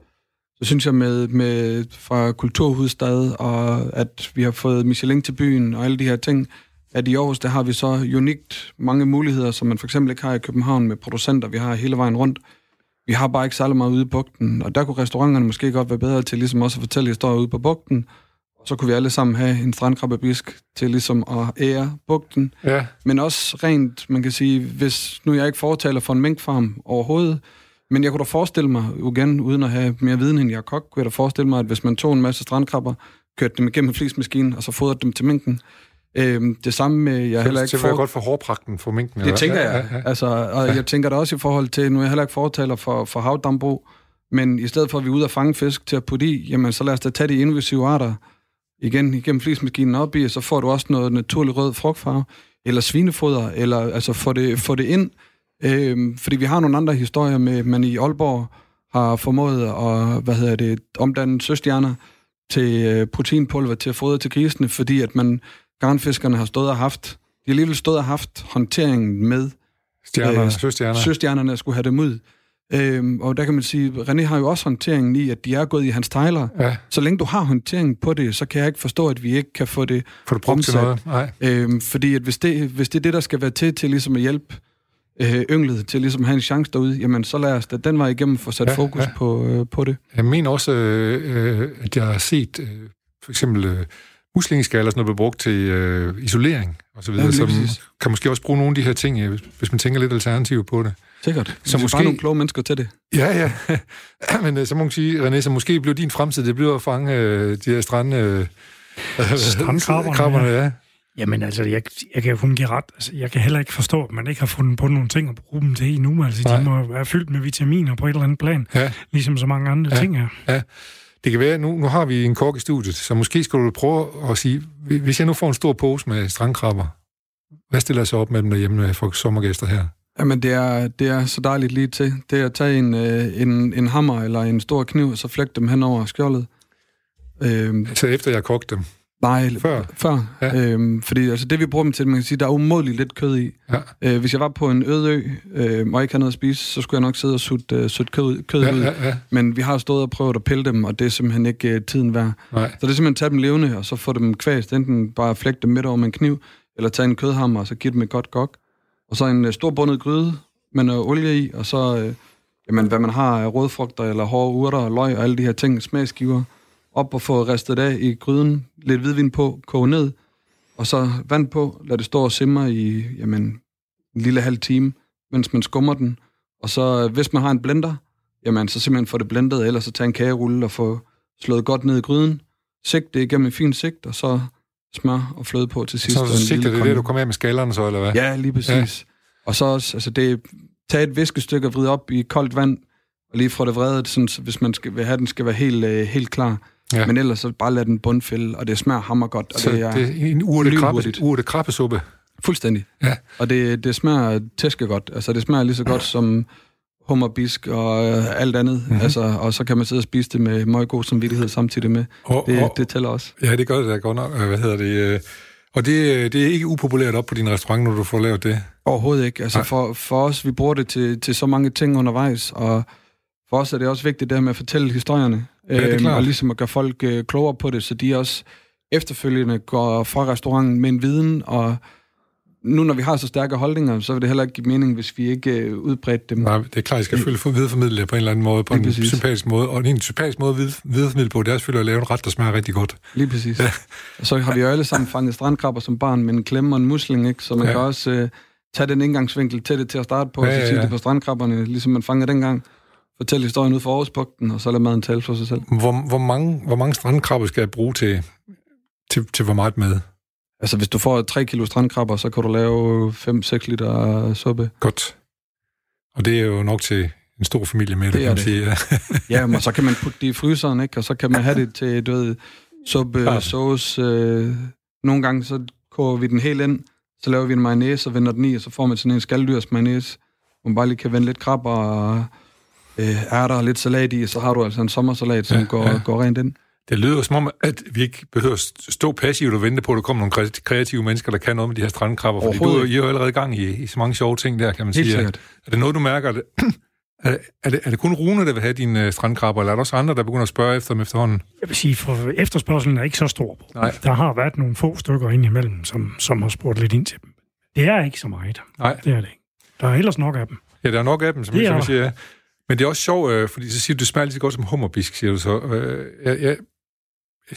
så synes jeg med, med fra Kulturhovedstad, og at vi har fået Michelin til byen, og alle de her ting, at i Aarhus, der har vi så unikt mange muligheder, som man for eksempel ikke har i København med producenter, vi har hele vejen rundt. Vi har bare ikke særlig meget ude i bugten, og der kunne restauranterne måske godt være bedre til ligesom også at fortælle historier ude på bugten. Og så kunne vi alle sammen have en strandkrabbebisk til ligesom at ære bugten. Ja. Men også rent, man kan sige, hvis nu jeg ikke fortaler for en minkfarm overhovedet, men jeg kunne da forestille mig, igen, uden at have mere viden end jeg kok, kunne jeg da forestille mig, at hvis man tog en masse strandkrabber, kørte dem igennem en flismaskine, og så fodrede dem til minken, Øhm, det samme med, jeg heller ikke... Det for... godt for hårpragten for minken? Det eller? tænker jeg. Ja, ja, ja. Altså, og ja. jeg tænker da også i forhold til, nu er jeg heller ikke fortaler for, for havdambrug, men i stedet for, at vi er ude og fange fisk til at putte i, jamen så lad os da tage de invasive arter igen igennem flismaskinen op i, og så får du også noget naturlig rød frugtfarve, eller svinefoder, eller altså få det, få det ind. Øhm, fordi vi har nogle andre historier med, man i Aalborg har formået at, hvad hedder det, omdanne søstjerner til øh, proteinpulver til at fodre til grisene, fordi at man garnfiskerne har stået og haft, de har alligevel stået og haft håndteringen med Stjerner, øh, søstjerner. søstjernerne skulle have dem ud. Øhm, og der kan man sige, René har jo også håndteringen i, at de er gået i hans tejler. Ja. Så længe du har håndteringen på det, så kan jeg ikke forstå, at vi ikke kan få det Få det brugt til noget? Nej. Øhm, fordi at hvis, det, hvis det er det, der skal være til, til ligesom at hjælpe øh, ynglet til ligesom at have en chance derude, jamen så lad os da den vej igennem få sat ja, fokus ja. På, øh, på det. Jeg mener også, øh, øh at jeg har set øh, for eksempel... Øh, muslingeskaller, sådan noget, bliver brugt til øh, isolering og så videre, ja, som kan måske også bruge nogle af de her ting, ja, hvis man tænker lidt alternativ på det. Sikkert. Så måske bare nogle kloge mennesker til det. Ja, ja. Men øh, så må man sige, René, så måske bliver din fremtid, det bliver at fange øh, de her strand... Øh, Strandkrabberne, ja. ja. Jamen altså, jeg, jeg kan jo kun give ret. Altså, jeg kan heller ikke forstå, at man ikke har fundet på nogle ting at bruge dem til endnu. Altså, Nej. de må være fyldt med vitaminer på et eller andet plan, ja. ligesom så mange andre ja. ting er. Ja. Det kan være, nu, nu har vi en kok i studiet, så måske skal du prøve at sige, hvis jeg nu får en stor pose med strandkrabber, hvad stiller jeg så op med dem derhjemme for sommergæster her? Jamen, det er, det er så dejligt lige til. Det er at tage en, øh, en, en hammer eller en stor kniv, og så flække dem hen over skjoldet. Øhm, så efter jeg har kogt dem? Nej, før. før. Ja. Øhm, fordi altså, det, vi bruger dem til, man kan sige, der er umådeligt lidt kød i. Ja. Øh, hvis jeg var på en øde ø, øh, og ikke havde noget at spise, så skulle jeg nok sidde og sutte, uh, sutte kød, kød ja, ud. Ja, ja. Men vi har stået og prøvet at pille dem, og det er simpelthen ikke uh, tiden værd. Nej. Så det er simpelthen at tage dem levende, og så få dem kvæst. Enten bare flække dem midt over med en kniv, eller tage en kødhammer, og så give dem et godt gok. Og så en uh, stor bundet gryde med noget olie i, og så, uh, jamen, hvad man har af rødfrugter, eller hårde urter, løg og alle de her ting, smagsgiver op og få ristet af i gryden, lidt hvidvin på, koge ned, og så vand på, lad det stå og simre i jamen, en lille halv time, mens man skummer den, Og så hvis man har en blender, jamen så simpelthen få det blendet, eller så tage en kagerulle og få slået godt ned i gryden, sigt det igennem en fin sigt, og så smør og fløde på til sidst. Så en sigter det det, du kommer af med skallerne så, eller hvad? Ja, lige præcis. Ja. Og så også, altså det tag et viskestykke og vride op i koldt vand, og lige fra det vredet, sådan, så hvis man skal, vil have den skal være helt, øh, helt klar. Ja. Men ellers så bare lad den bundfælde, og det smager hammer godt. Og Så det er det er en urte krabbe, urte krabbesuppe. fuldstændig. Ja. Og det, det smager tæske godt. Altså det smager lige så godt som hummerbisk og øh, alt andet. Mhm. Mm-hmm. Altså, og så kan man sidde og spise det med meget god samvittighed samtidig med. Og, Det, og, det tæller også. Ja, det gør det da godt nok. Øh, Hvad hedder det? øh, Og det, det er ikke upopulært op på din restaurant, når du får lavet det. Overhovedet ikke. Altså Nej. for, for os, vi bruger det til, til så mange ting undervejs, og for os er det også vigtigt det her med at fortælle historierne, det er klart. og ligesom at gøre folk øh, klogere på det, så de også efterfølgende går fra restauranten med en viden, og nu når vi har så stærke holdninger, så vil det heller ikke give mening, hvis vi ikke øh, udbredte dem. Nej, det er klart, I skal selvfølgelig få videreformidle det på en eller anden måde, på Lige en præcis. sympatisk måde. Og en sympatisk måde at vide- videreformidle på, det er selvfølgelig at lave en ret, der smager rigtig godt. Lige præcis. Ja. Og så har vi jo alle sammen fanget strandkrabber som barn med en klemme og en musling, ikke? så man Ja. ja. kan også øh, tage den indgangsvinkel til det til at starte på, Ja, ja, og ja, så sige ja. det på strandkrabberne, ligesom man fangede dengang. Fortæl historien ud fra Aarhuspugten, og så lad maden tale for sig selv. Hvor, hvor, mange, hvor mange strandkrabber skal jeg bruge til, til, til hvor meget mad? Altså, hvis du får 3 kilo strandkrabber, så kan du lave 5-6 liter suppe. Godt. Og det er jo nok til en stor familie med, det, Det kan man sige. Ja. Ja, men så kan man putte det i fryseren, ikke? Og så kan man have det til, du ved, suppe, Klart. sauce. Øh, nogle gange, så koger vi den helt ind, så laver vi en mayonnaise og vender den i, og så får man sådan en skalddyrs mayonnaise, hvor man bare lige kan vende lidt krabber og øh, ærter og lidt salat i, så har du altså en sommersalat, som Ja, går, ja. går rent ind. Det lyder som om, at vi ikke behøver at stå passivt og vente på, at der kommer nogle kre- kreative mennesker, der kan noget med de her strandkrabber. Fordi du er, I er jo allerede i gang i, i så mange sjove ting der, kan man Helt sige. sikkert. Er det noget, du mærker? Er det, er, er, det, er det kun Rune, der vil have dine uh, strandkrabber, eller er der også andre, der begynder at spørge efter dem efterhånden? Jeg vil sige, for efterspørgselen er ikke så stor. Nej. Der har været nogle få stykker indimellem, som, som har spurgt lidt ind til dem. Det er ikke så meget. Nej. Det er det ikke. Der er ellers nok af dem. Ja, der er nok af dem, som, Det jeg, er som jeg siger. Men det er også sjovt, øh, fordi så siger du, det smager lige så godt som hummerbisk, siger du så. Øh, jeg, jeg,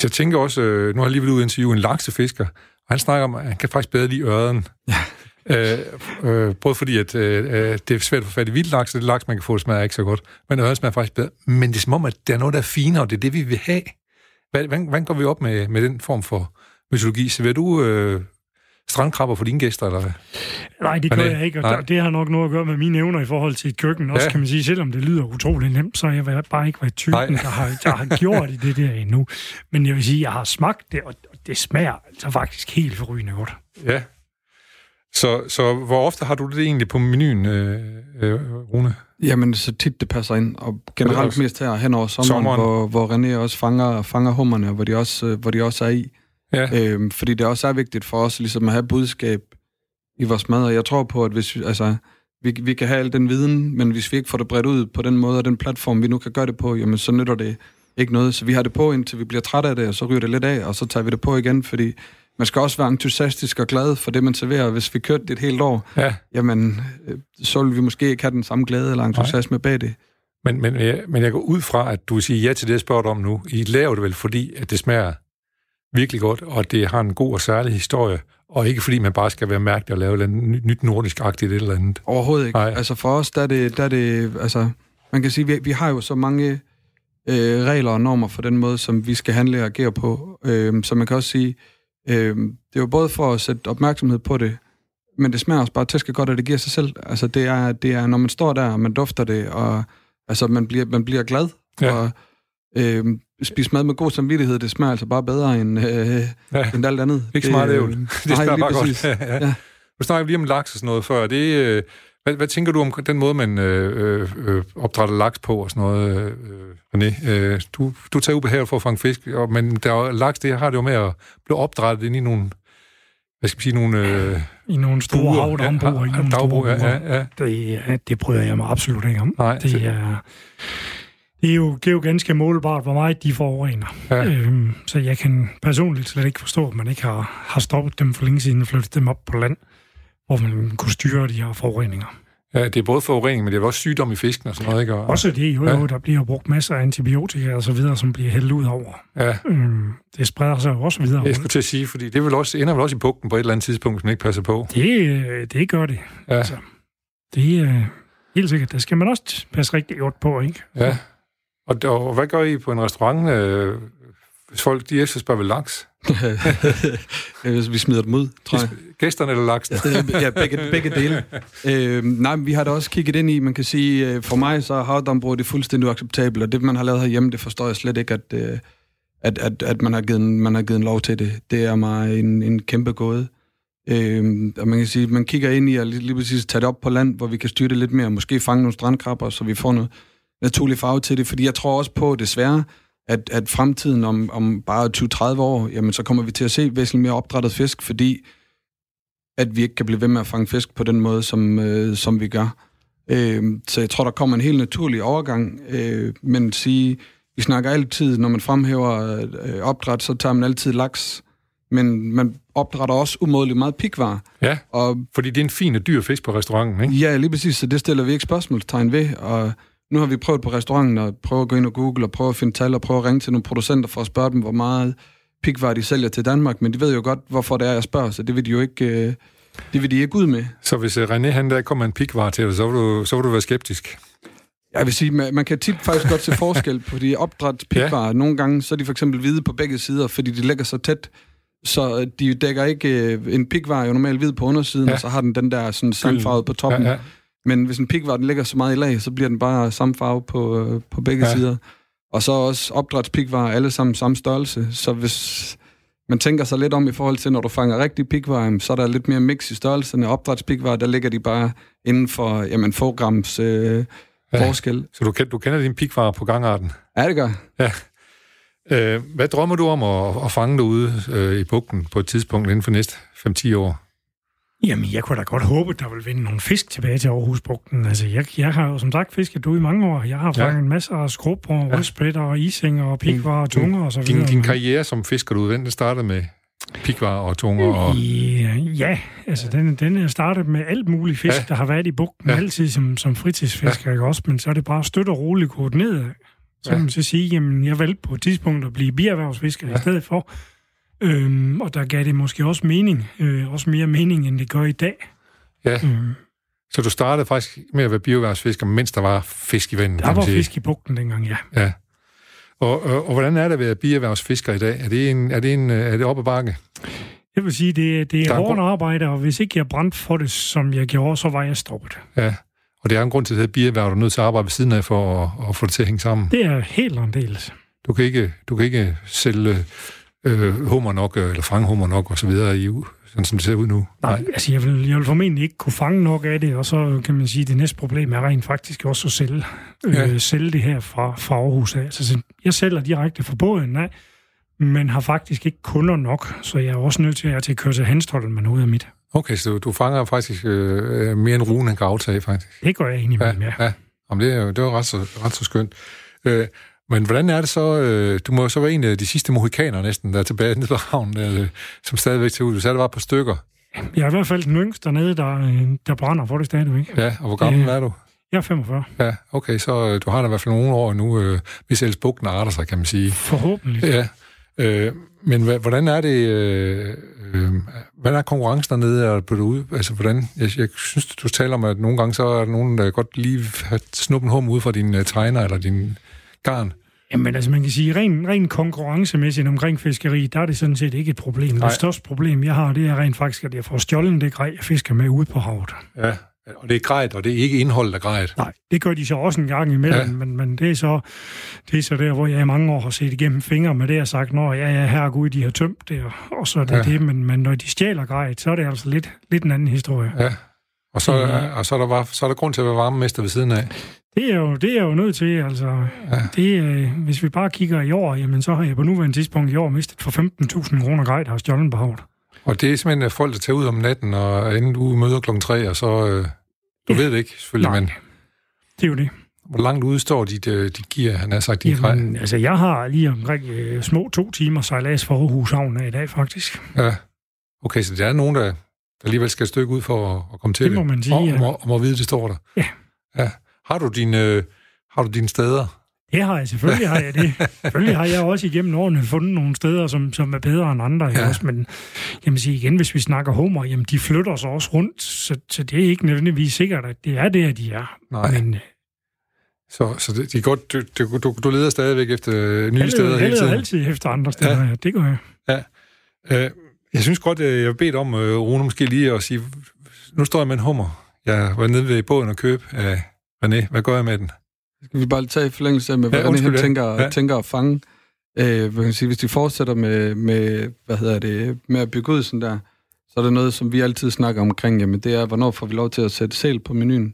jeg tænker også, øh, nu har jeg lige været ude og interviewe en laksefisker, og han snakker om, at han kan faktisk bedre lide ørden. Ja. Øh, øh, både fordi, at øh, øh, det er svært at få fat i vildt laks, og det laks, man kan få, det smager ikke så godt. Men ørden smager faktisk bedre. Men det er som om, at der er noget, der er finere, og det er det, vi vil have. Hvordan, hvordan går vi op med, med den form for mytologi? Så vil du øh, strandkrabber for dine gæster, eller hvad? Nej, det gør jeg ikke, og nej. det har nok noget at gøre med mine evner i forhold til et køkken. Også Ja. kan man sige, selvom det lyder utroligt nemt, så har jeg været- bare ikke været typen, Nej. der har, der har gjort det der endnu. Men jeg vil sige, jeg har smagt det, og det smager altså faktisk helt forrygende godt. Ja. Så, så hvor ofte har du det egentlig på menuen, øh, øh, Rune? Jamen, så tit det passer ind, og generelt mest her hen over sommeren, Sommeren. sommeren. Hvor, hvor René også fanger, fanger hummerne, hvor de også, øh, hvor de også er i. Ja. Øhm, fordi det også er vigtigt for os ligesom at have budskab i vores mad, og jeg tror på, at hvis vi, altså, vi, vi kan have al den viden, men hvis vi ikke får det bredt ud på den måde og den platform, vi nu kan gøre det på, jamen så nytter det ikke noget. Så vi har det på, indtil vi bliver træt af det, og så ryger det lidt af, og så tager vi det på igen, fordi man skal også være entusiastisk og glad for det, man serverer. Hvis vi kørte det et helt år, ja. jamen, øh, så ville vi måske ikke have den samme glæde eller entusiasme bag det. Men, men, ja, men jeg går ud fra, at du vil sige ja til det, jeg spørger dig om nu. I laver det vel, fordi at det smager virkelig godt, og at det har en god og særlig historie, og ikke fordi man bare skal være mærkelig og lave et nyt- nordisk-agtigt et eller andet. Overhovedet ikke. Nej. Altså for os, der er det, der er det altså, man kan sige, vi, vi har jo så mange øh, regler og normer for den måde, som vi skal handle og agere på. Øh, så man kan også sige, øh, det er jo både for at sætte opmærksomhed på det, men det smager også bare tæske godt, og det giver sig selv. Altså det er, det er, når man står der, og man dufter det, og altså man bliver, man bliver glad, Ja. og øh, spise mad med god samvittighed, det smager altså bare bedre end, øh, Ja. end alt andet. Ikke så meget øh, ævl. Det nej, smager lige bare præcis. godt. ja. Ja. Nu snakker vi lige om laks og sådan noget før. Det, øh, hvad, hvad tænker du om den måde, man øh, øh, øh, opdrætter laks på og sådan noget, øh, René? Øh, du, du tager ubehaget for at fange fisk, og, men der er, laks, det har det jo med at blive opdrættet ind i nogle, hvad skal man sige, nogle øh, I nogle store havdambrug, i nogle dagbruer, store ja, ja, ja. Det, ja, det bryder jeg mig absolut ikke om. Nej, det det- er, det er, jo, det er jo ganske målbart, hvor meget de forurener. Ja. Øhm, så jeg kan personligt slet ikke forstå, at man ikke har, har stoppet dem for længe siden og flyttet dem op på land, hvor man kunne styre de her forureninger. Ja, det er både forurening, men det er også sygdom i fisken og sådan noget, ikke? Og, Også det jo, Ja. der bliver brugt masser af antibiotika og så videre, som bliver hældt ud over. Ja, Øhm, det spreder sig jo også videre. jeg skulle til at sige, fordi det vil også, ender vel også i bugten på et eller andet tidspunkt, hvis man ikke passer på. Det, øh, det gør det. Ja. Altså, det, øh, det helt sikkert. Der skal man også passe rigtig godt på, ikke? Ja. Og, og hvad gør I på en restaurant, øh, hvis folk de efterspørger ved laks? vi smider dem ud, tror jeg. Gæsterne eller laksen? ja, begge, begge dele. Øh, nej, vi har da også kigget ind i, man kan sige, øh, for mig så er havdambrug det fuldstændig uacceptabelt, og det, man har lavet herhjemme, det forstår jeg slet ikke, at, øh, at, at, at man, har givet, man har givet en lov til det. Det er mig en, en kæmpe gåde. Øh, og man kan sige, man kigger ind i at lige, lige præcis tage det op på land, hvor vi kan styre det lidt mere, måske fange nogle strandkrabber, så vi får noget naturlig farve til det, fordi jeg tror også på, desværre, at, at fremtiden om, om bare 20-30 år, jamen så kommer vi til at se væsentligt mere opdrettet fisk, fordi at vi ikke kan blive ved med at fange fisk på den måde, som, øh, som vi gør. Øh, så jeg tror, der kommer en helt naturlig overgang, øh, men sige, vi snakker altid, når man fremhæver øh, opdræt, så tager man altid laks, men man opdrætter også umådeligt meget pikvar. Ja, og, fordi det er en fin og dyr fisk på restauranten, ikke? Ja, lige præcis, så det stiller vi ikke spørgsmålstegn ved, og nu har vi prøvet på restauranten at prøve at gå ind og google og prøve at finde tal og prøve at ringe til nogle producenter for at spørge dem, hvor meget pikvar de sælger til Danmark, men de ved jo godt, hvorfor det er, jeg spørger, så det vil de jo ikke, øh, det vil de ikke ud med. Så hvis uh, René han der kommer en pikvar til dig, så vil du, så vil du være skeptisk? Jeg vil sige, man, man kan tit faktisk godt se forskel på de opdræt pikvar. Ja. Nogle gange så er de for eksempel hvide på begge sider, fordi de lægger så tæt, så de dækker ikke... Øh, en pikvar er jo normalt hvid på undersiden, ja. og så har den den der sådan sandfarvet på toppen. Ja, ja. Men hvis en pikvar den ligger så meget i lag, så bliver den bare samme farve på, øh, på begge ja. sider. Og så også opdrætspikvar, alle sammen samme størrelse. Så hvis man tænker sig lidt om i forhold til, når du fanger rigtig pikvar, så er der lidt mere mix i størrelserne. Opdrætspikvar, der ligger de bare inden for jamen, få grams øh, ja. forskel. Så du, du kender din pikvar på gangarten? Ja, det gør Ja. Øh, hvad drømmer du om at, at fange derude øh, i bugten på et tidspunkt inden for næste 5-10 år? Jamen, jeg kunne da godt håbe, at der vil vinde nogle fisk tilbage til Aarhusbugten. Altså, jeg, jeg har jo som sagt fisket du i mange år. Jeg har fanget ja. en masse af skrub og ja. rødspætter og isinger og pikvar og tunger og så videre. Din, din karriere som fisker, du den startede med pikvar og tunger? Og... Ja, ja, altså den, den er startet med alt muligt fisk, ja. der har været i bugten, ja. altid som, som fritidsfisker, ja. ikke også? Men så er det bare støt og roligt gået ned. Så ja. kan man så sige, jamen jeg valgte på et tidspunkt at blive bierhvervsfisker ja. i stedet for. Øhm, og der gav det måske også mening, øh, også mere mening, end det gør i dag. Ja. Øhm. Så du startede faktisk med at være bioværtsfisker, mens der var fisk i vandet? Der var fisk i bugten dengang, ja. Ja. Og, og, og hvordan er det at være bierhvervsfisker i dag? Er det, en, er det, en, er det op ad bakke? Jeg vil sige, det, det er, er hårdt arbejde, og hvis ikke jeg brændte for det, som jeg gjorde, så var jeg stoppet. Ja, og det er en grund til, at bierhverv, er nødt til at arbejde ved siden af for at, at få det til at hænge sammen. Det er helt anderledes. Du kan ikke, du kan ikke sælge øh, hummer nok, øh, eller fange hummer nok, og så videre i EU, sådan som det ser ud nu. Nej, Nej. altså jeg vil, jeg vil formentlig ikke kunne fange nok af det, og så kan man sige, at det næste problem er rent faktisk også at sælge, øh, ja. sælge det her fra, fra Aarhus af. Altså, jeg sælger direkte fra båden, nej, men har faktisk ikke kunder nok, så jeg er også nødt til at, til at køre til Hanstholm med noget af mit. Okay, så du, fanger faktisk øh, mere end Rune, han kan aftage, faktisk. Det gør jeg egentlig med, ja. ja. Jamen, det er jo det er ret, så, ret så skønt. Øh, men hvordan er det så? Øh, du må så være en af de sidste mohikaner næsten, der er tilbage nede på havnen, øh, som stadigvæk til ud. Du sagde, det var på stykker. Jeg er i hvert fald den yngste dernede, der, øh, der brænder for det stadigvæk. Ja, og hvor gammel øh, er du? Jeg er 45. Ja, okay, så øh, du har da i hvert fald nogle år nu, øh, hvis ellers bugten arter sig, kan man sige. Forhåbentlig. Ja, øh, men hvordan er det, øh, øh, hvad er konkurrencen dernede, og ud? Altså, hvordan, jeg, jeg synes, du taler om, at nogle gange så er der nogen, der godt lige har snuppen hum ud fra din uh, tegner eller din garn. Jamen altså, man kan sige, ren, ren konkurrencemæssigt omkring fiskeri, der er det sådan set ikke et problem. Nej. Det største problem, jeg har, det er rent faktisk, at jeg får stjålen det grej, jeg fisker med ude på havet. Ja, og det er grejet, og det er ikke indholdet af grejet. Nej, det gør de så også en gang imellem, ja. men, men det, er så, det er så der, hvor jeg i mange år har set igennem fingre med det, og sagt, nå ja, ja, herregud, de har tømt det, og så er det ja. det, men, men når de stjæler grejet, så er det altså lidt, lidt en anden historie. Ja, og så, ja. og så, er der bare, så er der grund til at være varmemester ved siden af. Det er jo, det er jo nødt til, altså. Ja. Det, øh, hvis vi bare kigger i år, jamen så har jeg på nuværende tidspunkt i år mistet for 15.000 kroner grej, der har stjålet på. Og det er simpelthen folk, der tager ud om natten, og inden du møder klokken 3, og så... Øh, du ja. ved det ikke, selvfølgelig, Nej. men... Det er jo det. Hvor langt ude står dit, uh, dit gear, han har sagt, dit Jamen, grej? altså, jeg har lige omkring uh, små to timer sejlads for Aarhus Havn i dag, faktisk. Ja. Okay, så der er nogen, der, der alligevel skal et stykke ud for at, at komme til det. Det må man sige, og, ja. Og, og må vide, det står der. Ja. Ja. Har du dine, øh, har du dine steder? Det har jeg, selvfølgelig har jeg det. selvfølgelig har jeg også igennem årene fundet nogle steder, som, som er bedre end andre. Ja. Også, men jeg vil sige igen, hvis vi snakker homer, jamen de flytter sig også rundt, så, så det er ikke nødvendigvis sikkert, at det er der, de er. Nej. Men, så, så det, de godt, du, du, du, leder stadigvæk efter nye jeg steder hele tiden? Jeg altid efter andre steder, ja. ja. Det gør jeg. Ja. Uh, jeg synes godt, jeg har bedt om, uh, Rune, måske lige at sige, nu står jeg med en hummer. Jeg var nede ved båden og købe af René. Hvad gør jeg med den? Skal vi bare tage i forlængelse med, hvad ja, René tænker, ja. tænker at fange? Øh, kan sige, hvis de fortsætter med, med, hvad hedder det, med at bygge ud sådan der, så er det noget, som vi altid snakker omkring, jamen det er, hvornår får vi lov til at sætte sæl på menuen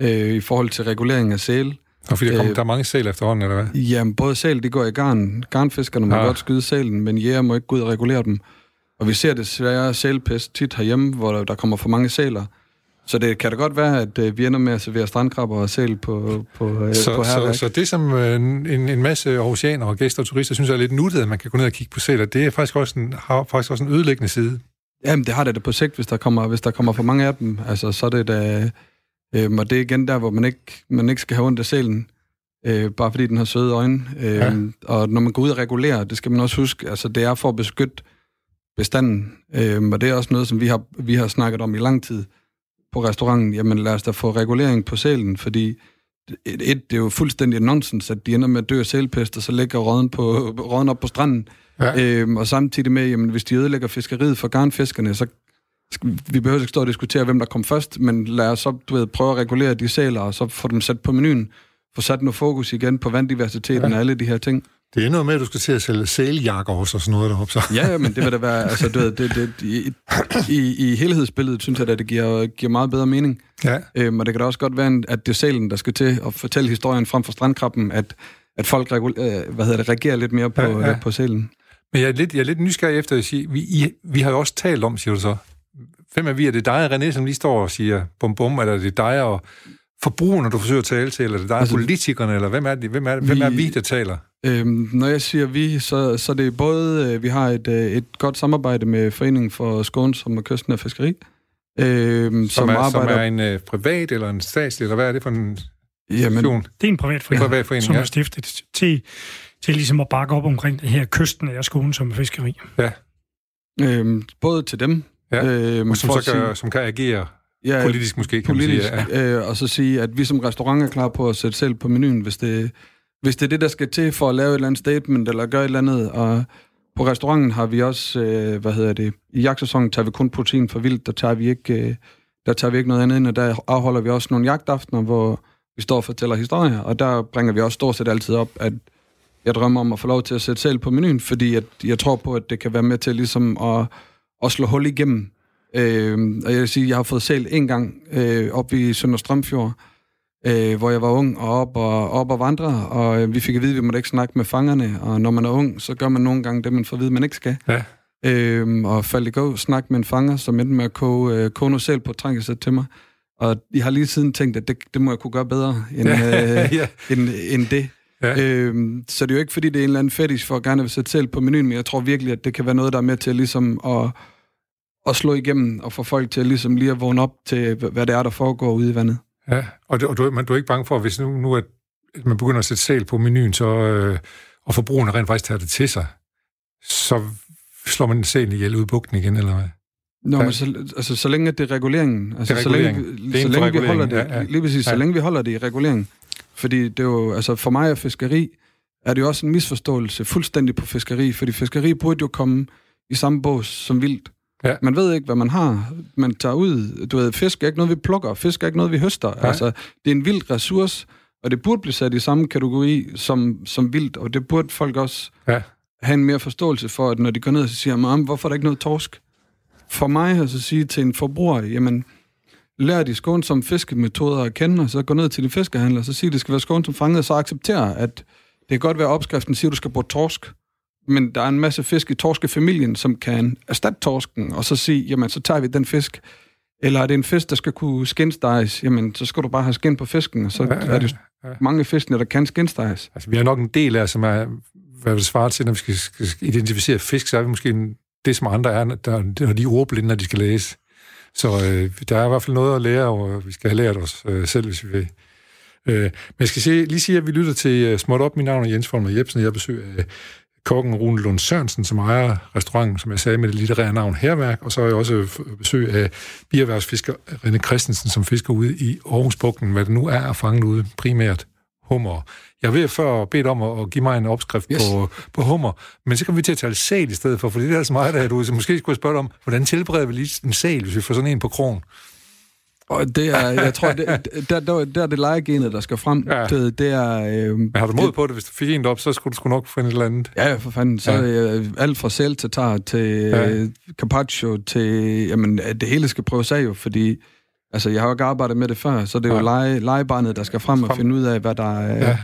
øh, i forhold til regulering af sæl. Og fordi der, kommer, øh, der er mange sæl efterhånden, eller hvad? Jamen, både sæl, det går i garn. Garnfiskerne må ja. godt skyde sælen, men jæger må ikke gå ud og regulere dem. Og vi ser desværre sælpest tit herhjemme, hvor der, kommer for mange sæler. Så det kan da godt være, at øh, vi ender med at servere strandkrabber og sæl på, på, øh, så, på så, så det, som øh, en, en masse aarhusianer og gæster og turister synes er lidt nuttet, at man kan gå ned og kigge på sæler, det er faktisk også en, har faktisk også en ødelæggende side. Jamen, det har det da på sigt, hvis der kommer, hvis der kommer for mange af dem. Altså, så er det da... Øh, og det er igen der, hvor man ikke, man ikke skal have ondt af sælen, øh, bare fordi den har søde øjne. Øh, ja. Og når man går ud og regulerer, det skal man også huske, altså det er for at beskytte bestanden. Øh, og det er også noget, som vi har, vi har snakket om i lang tid på restauranten. Jamen lad os da få regulering på sælen, fordi et, et, det er jo fuldstændig nonsens, at de ender med at dø af sælpest, og så ligger råden, på, råden op på stranden. Ja. Øhm, og samtidig med, jamen, hvis de ødelægger fiskeriet for garnfiskerne, så vi behøver ikke stå og diskutere, hvem der kom først, men lad os så du ved, prøve at regulere de sæler, og så få dem sat på menuen. Få sat noget fokus igen på vanddiversiteten ja. og alle de her ting. Det er noget med, at du skal til at sælge sæljakker også og sådan noget deroppe, så. Ja, men det vil da være, altså, du ved, det, det, i, i, i helhedsbilledet synes jeg, at det giver, giver meget bedre mening. Ja. Øhm, og det kan da også godt være, at det er sælen, der skal til at fortælle historien frem for strandkrabben, at, at folk regul, øh, hvad hedder det, reagerer lidt mere på, ja, ja. på sælen. Men jeg er lidt, jeg er lidt nysgerrig efter at sige, vi, I, vi har jo også talt om, siger du så, hvem er vi? Er det dig, René, som lige står og siger bum bum, eller er det dig og forbrugerne, du forsøger at tale til, eller er det dig altså, politikerne, eller hvem er, det, hvem, er, vi, hvem er vi, der taler? Øhm, når jeg siger vi, så, så det er både, øh, vi har et, øh, et godt samarbejde med Foreningen for Skånsom og Kysten af Fiskeri, øhm, som, som, er, arbejder... som er en øh, privat eller en statslig, eller hvad er det for en Jamen, det er en privat forening, en privat forening som ja. er stiftet til, til ligesom at bakke op omkring det her kysten af skånsomme fiskeri. Ja. Øhm, både til dem, Ja, øhm, og som, så kan, sige, som kan agere ja, politisk måske, kan politisk, man sige. Ja. Øh, og så sige, at vi som restaurant er klar på at sætte selv på menuen, hvis det, hvis det er det, der skal til for at lave et eller andet statement, eller gøre et eller andet. Og på restauranten har vi også, øh, hvad hedder det, i jagtsæsonen tager vi kun protein for vildt, der tager vi ikke, øh, der tager vi ikke noget andet ind, og der afholder vi også nogle jagtaftener, hvor vi står og fortæller historier, og der bringer vi også stort set altid op, at jeg drømmer om at få lov til at sætte selv på menuen, fordi at jeg tror på, at det kan være med til ligesom at at slå hul igennem. Øh, og jeg vil sige, jeg har fået selv en gang øh, op i Sønder Strømfjord, øh, hvor jeg var ung og op og, op og vandre, og øh, vi fik at vide, at vi måtte ikke snakke med fangerne, og når man er ung, så gør man nogle gange det, man får at vide, man ikke skal. Ja. Øh, og faldt i gå, snak med en fanger, som endte med at koge, øh, koge noget selv på et til mig. Og jeg har lige siden tænkt, at det, det må jeg kunne gøre bedre end, ja. øh, ja. end, end det. Ja. Øhm, så det er jo ikke, fordi det er en eller anden fetish for at gerne vil sætte selv på menuen, men jeg tror virkelig, at det kan være noget, der er med til ligesom at, at slå igennem og få folk til ligesom lige at vågne op til, hvad det er, der foregår ude i vandet. Ja, og, du, og du, men du er ikke bange for, hvis nu, nu at man begynder at sætte sæl på menuen, så, øh, og forbrugerne rent faktisk tager det til sig, så slår man sælen ihjel ud i bugten igen, eller hvad? Nå, men så, altså, så længe det er reguleringen, altså, det er regulering. så længe, så længe vi holder det, ja, ja. lige præcis, ja. så længe vi holder det i regulering, fordi det er jo, altså for mig og fiskeri, er det jo også en misforståelse fuldstændig på fiskeri, fordi fiskeri burde jo komme i samme bås som vildt. Ja. Man ved ikke, hvad man har. Man tager ud. Du ved, fisk er ikke noget, vi plukker. Fisk er ikke noget, vi høster. Ja. Altså, det er en vild ressource, og det burde blive sat i samme kategori som, som vildt, og det burde folk også ja. have en mere forståelse for, at når de går ned og siger, hvorfor er der ikke noget torsk? For mig at sige til en forbruger, jamen, lærer de skånsomme fiskemetoder at kende, og så gå ned til de fiskehandler, og så siger, at det skal være skånsomt fanget, og så acceptere, at det kan godt være, at opskriften siger, at du skal bruge torsk, men der er en masse fisk i torskefamilien, som kan erstatte torsken, og så sige, jamen, så tager vi den fisk. Eller er det en fisk, der skal kunne skinstejes, jamen, så skal du bare have skin på fisken, og så ja, ja, er det ja. mange fiskene, der kan skinstejes. Altså, vi har nok en del af, som er, hvad vil svare til, når vi skal, skal identificere fisk, så er vi måske en, det, som andre er, der, der, de ordblinde, når de skal læse. Så øh, der er i hvert fald noget at lære, og vi skal have lært os øh, selv, hvis vi vil. Øh, men jeg skal se, lige sige, at vi lytter til uh, Småt op. Mit navn er Jens Folmer Jebsen, og jeg besøger uh, kokken Rune Lund Sørensen, som ejer restauranten, som jeg sagde, med det litterære navn Herværk, og så har jeg også besøg af bierhvervsfisker René Christensen, som fisker ude i Aarhusbugten, hvad det nu er at fange ude, primært hummer. Jeg vil før bedt om at, give mig en opskrift yes. på, på hummer, men så kan vi til at tale sæl i stedet for, for det er så meget, at du så måske skulle spørge om, hvordan tilbereder vi lige en sæl, hvis vi får sådan en på krogen? Og det er, jeg tror, det, der, der, der er det legegenet, der skal frem. Ja. Det, det er, øh, Men har du mod på det? Hvis du fik en op, så skulle du sgu nok finde et eller andet. Ja, for fanden. Så ja. øh, alt fra selv til tar til ja. carpaccio til... Jamen, det hele skal prøves af jo, fordi... Altså, jeg har jo ikke arbejdet med det før, så det er jo ja. lege, legebarnet, der skal frem og finde ud af, hvad der er... Ja.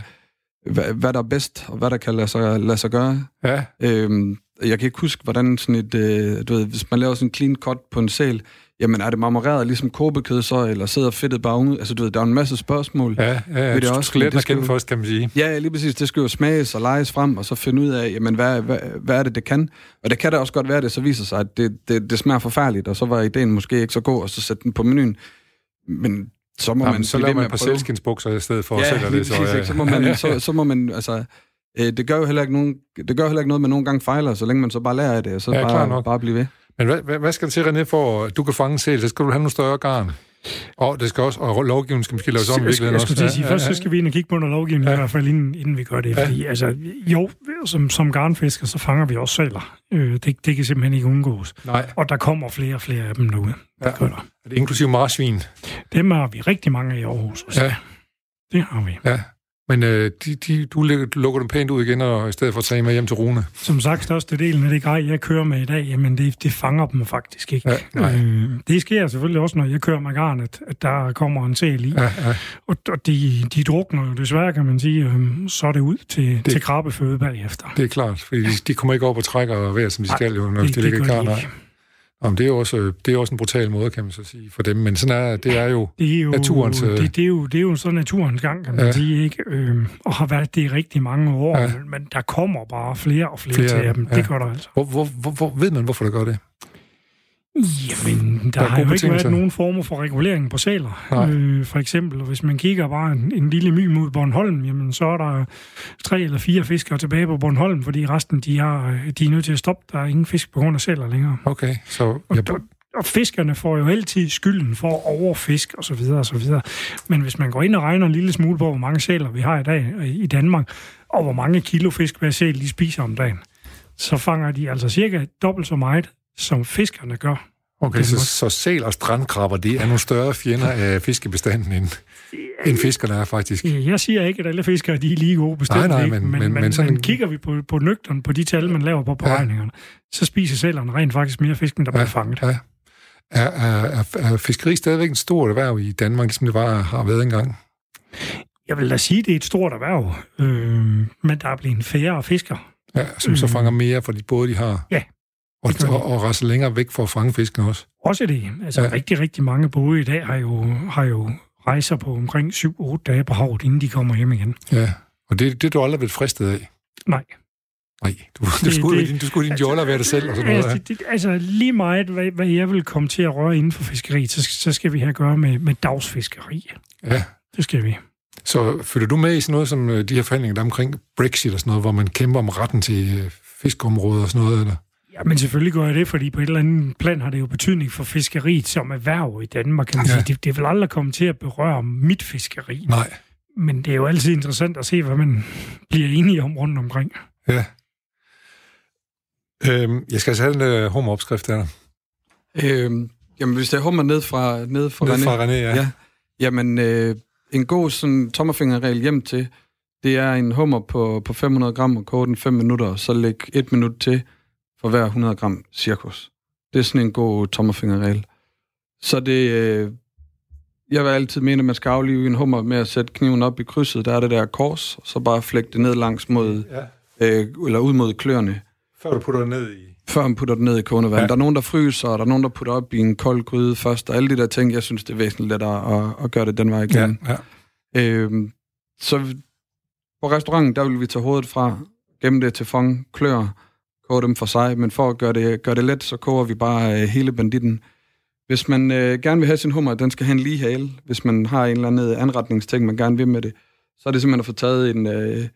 Hvad, hvad der er bedst, og hvad der kan lade sig, lade sig gøre. Ja. Øhm, jeg kan ikke huske, hvordan sådan et... Øh, du ved, hvis man laver sådan en clean cut på en sæl, jamen er det marmoreret ligesom kåbekød så, eller sidder fedtet bare ude? Altså du ved, der er en masse spørgsmål. Ja, ja, ja. det også, skal det skal først, kan man sige. Ja, lige præcis. Det skal jo smages og leges frem, og så finde ud af, jamen hvad, hvad, hvad er det, det kan? Og det kan da også godt være, at det så viser sig, at det, det, det smager forfærdeligt, og så var ideen måske ikke så god, og så sætte den på menuen. Men så må Jamen, man... Så laver man et par selskinsbukser i stedet for ja, at sælge det. Så, ja. så, må man, så, så må man, altså... Øh, det gør jo heller ikke, nogen, det gør heller ikke noget, man nogle gange fejler, så længe man så bare lærer af det, og så ja, bare, bare blive ved. Men hvad, hvad, hvad skal der til, René, for at du kan fange sæl? Så skal du have nogle større garn. Og det skal også, og lovgivningen skal måske laves om i virkeligheden også. Jeg skulle sige, ja, først så skal vi ind og kigge på noget lovgivning, ja. i hvert fald inden, inden vi gør det. Fordi, ja. altså, jo, som, som garnfisker, så fanger vi også sæler. Øh, det, det kan simpelthen ikke undgås. Nej. Og der kommer flere og flere af dem nu. Ja. Det gør der. Er det inklusive marsvin? Dem har vi rigtig mange af i Aarhus. Også. Ja. Det har vi. Ja. Men øh, de, de, du lukker dem pænt ud igen, og i stedet for at tage med hjem til Rune. Som sagt, størstedelen af det grej, jeg kører med i dag, jamen det, det fanger dem faktisk ikke. Ja, øh, det sker selvfølgelig også, når jeg kører med garn, at, at der kommer en sæl i. Ja, ja. Og, og de, de drukner jo desværre, kan man sige, øh, så er det ud til, det, til krabbeføde bagefter. Det er klart, for de, de kommer ikke op og trækker vejr, som de skal jo, når det, de ligger garn. Jamen, det, er også, det er også en brutal måde, kan man så sige, for dem. Men sådan er, det er jo, det er jo naturens... Det, det, er jo, det er jo så naturens gang, kan man ja. sige, ikke? Øh, og har været det i rigtig mange år, ja. men der kommer bare flere og flere, flere til dem. Ja. Det gør der altså. Hvor, hvor, hvor, hvor, ved man, hvorfor det gør det? Jamen, der, der har jo ikke været nogen former for regulering på sæler. Øh, for eksempel, hvis man kigger bare en, en lille my mod Bornholm, jamen, så er der tre eller fire fiskere tilbage på Bornholm, fordi resten de, har, de er nødt til at stoppe. Der er ingen fisk på grund af sæler længere. Okay, så... Og, og, og fiskerne får jo altid skylden for overfisk og så videre og så videre. Men hvis man går ind og regner en lille smule på, hvor mange sæler vi har i dag i Danmark, og hvor mange kilo fisk hver sæl de spiser om dagen, så fanger de altså cirka dobbelt så meget som fiskerne gør. Okay, så, så sæl og strandkrabber, det er nogle større fjender af fiskebestanden end, end fiskerne er faktisk. Jeg siger ikke, at alle fiskere de er lige gode bestemt, nej, nej, men, men, men, men, sådan... men kigger vi på, på nøgteren, på de tal, man laver på beregningerne, ja. så spiser sælerne rent faktisk mere fisk, end der ja, bliver fanget. Ja. Er, er, er, er fiskeri stadigvæk en stor erhverv i Danmark, ligesom det var, har været engang? Jeg vil da sige, at det er et stort erhverv, øh, men der er blevet færre fisker. Ja, som så fanger mere for de både, de har. Ja, og, og, og rejse længere væk for at fange fisken også. Også det. Altså ja. rigtig, rigtig mange både i dag har jo, har jo rejser på omkring 7-8 dage på havet, inden de kommer hjem igen. Ja, og det, det er du aldrig blevet fristet af? Nej. Nej, du, du, skulle, det, din, du skulle din altså, joller være det selv og sådan altså, noget. Det, altså lige meget, hvad, hvad jeg vil komme til at røre inden for fiskeri, så, så skal vi have at gøre med, med dagsfiskeri. Ja. Det skal vi. Så følger du med i sådan noget som øh, de her forhandlinger der omkring Brexit og sådan noget, hvor man kæmper om retten til øh, fiskeområder og sådan noget, eller? Ja, men selvfølgelig gør jeg det, fordi på et eller andet plan har det jo betydning for fiskeriet som erhverv i Danmark, kan man ja. sige. Det, det vil aldrig komme til at berøre mit fiskeri. Nej. Men det er jo altid interessant at se, hvad man bliver enige om rundt omkring. Ja. Øhm, jeg skal altså have en uh, hummeropskrift der. Øhm, jamen, hvis det er hummer ned fra, ned fra ned René. fra René, ja. ja. Jamen, øh, en god sådan tommerfingerregel hjem til, det er en hummer på, på 500 gram og koge den 5 minutter, og så læg et minut til, for hver 100 gram cirkus. Det er sådan en god tommerfingerregel. Så det... Øh, jeg vil altid mene, at man skal aflive en hummer med at sætte kniven op i krydset. Der er det der kors, og så bare flække det ned langs mod... Ja. Øh, eller ud mod kløerne. Før du putter det ned i... Før man putter det ned i kogende. Ja. Der er nogen, der fryser, og der er nogen, der putter op i en kold gryde først, og alle de der ting, jeg synes, det er væsentligt lettere at, at gøre det den vej igen. Ja, ja. Øhm, så på restauranten, der vil vi tage hovedet fra, gemme det til fong, klør, koge dem for sig, men for at gøre det, gøre det let, så koger vi bare øh, hele banditten. hvis man øh, gerne vil have sin hummer, den skal have en lige hale. Hvis man har en eller anden anretningsting, man gerne vil med det, så er det simpelthen at få taget en, øh,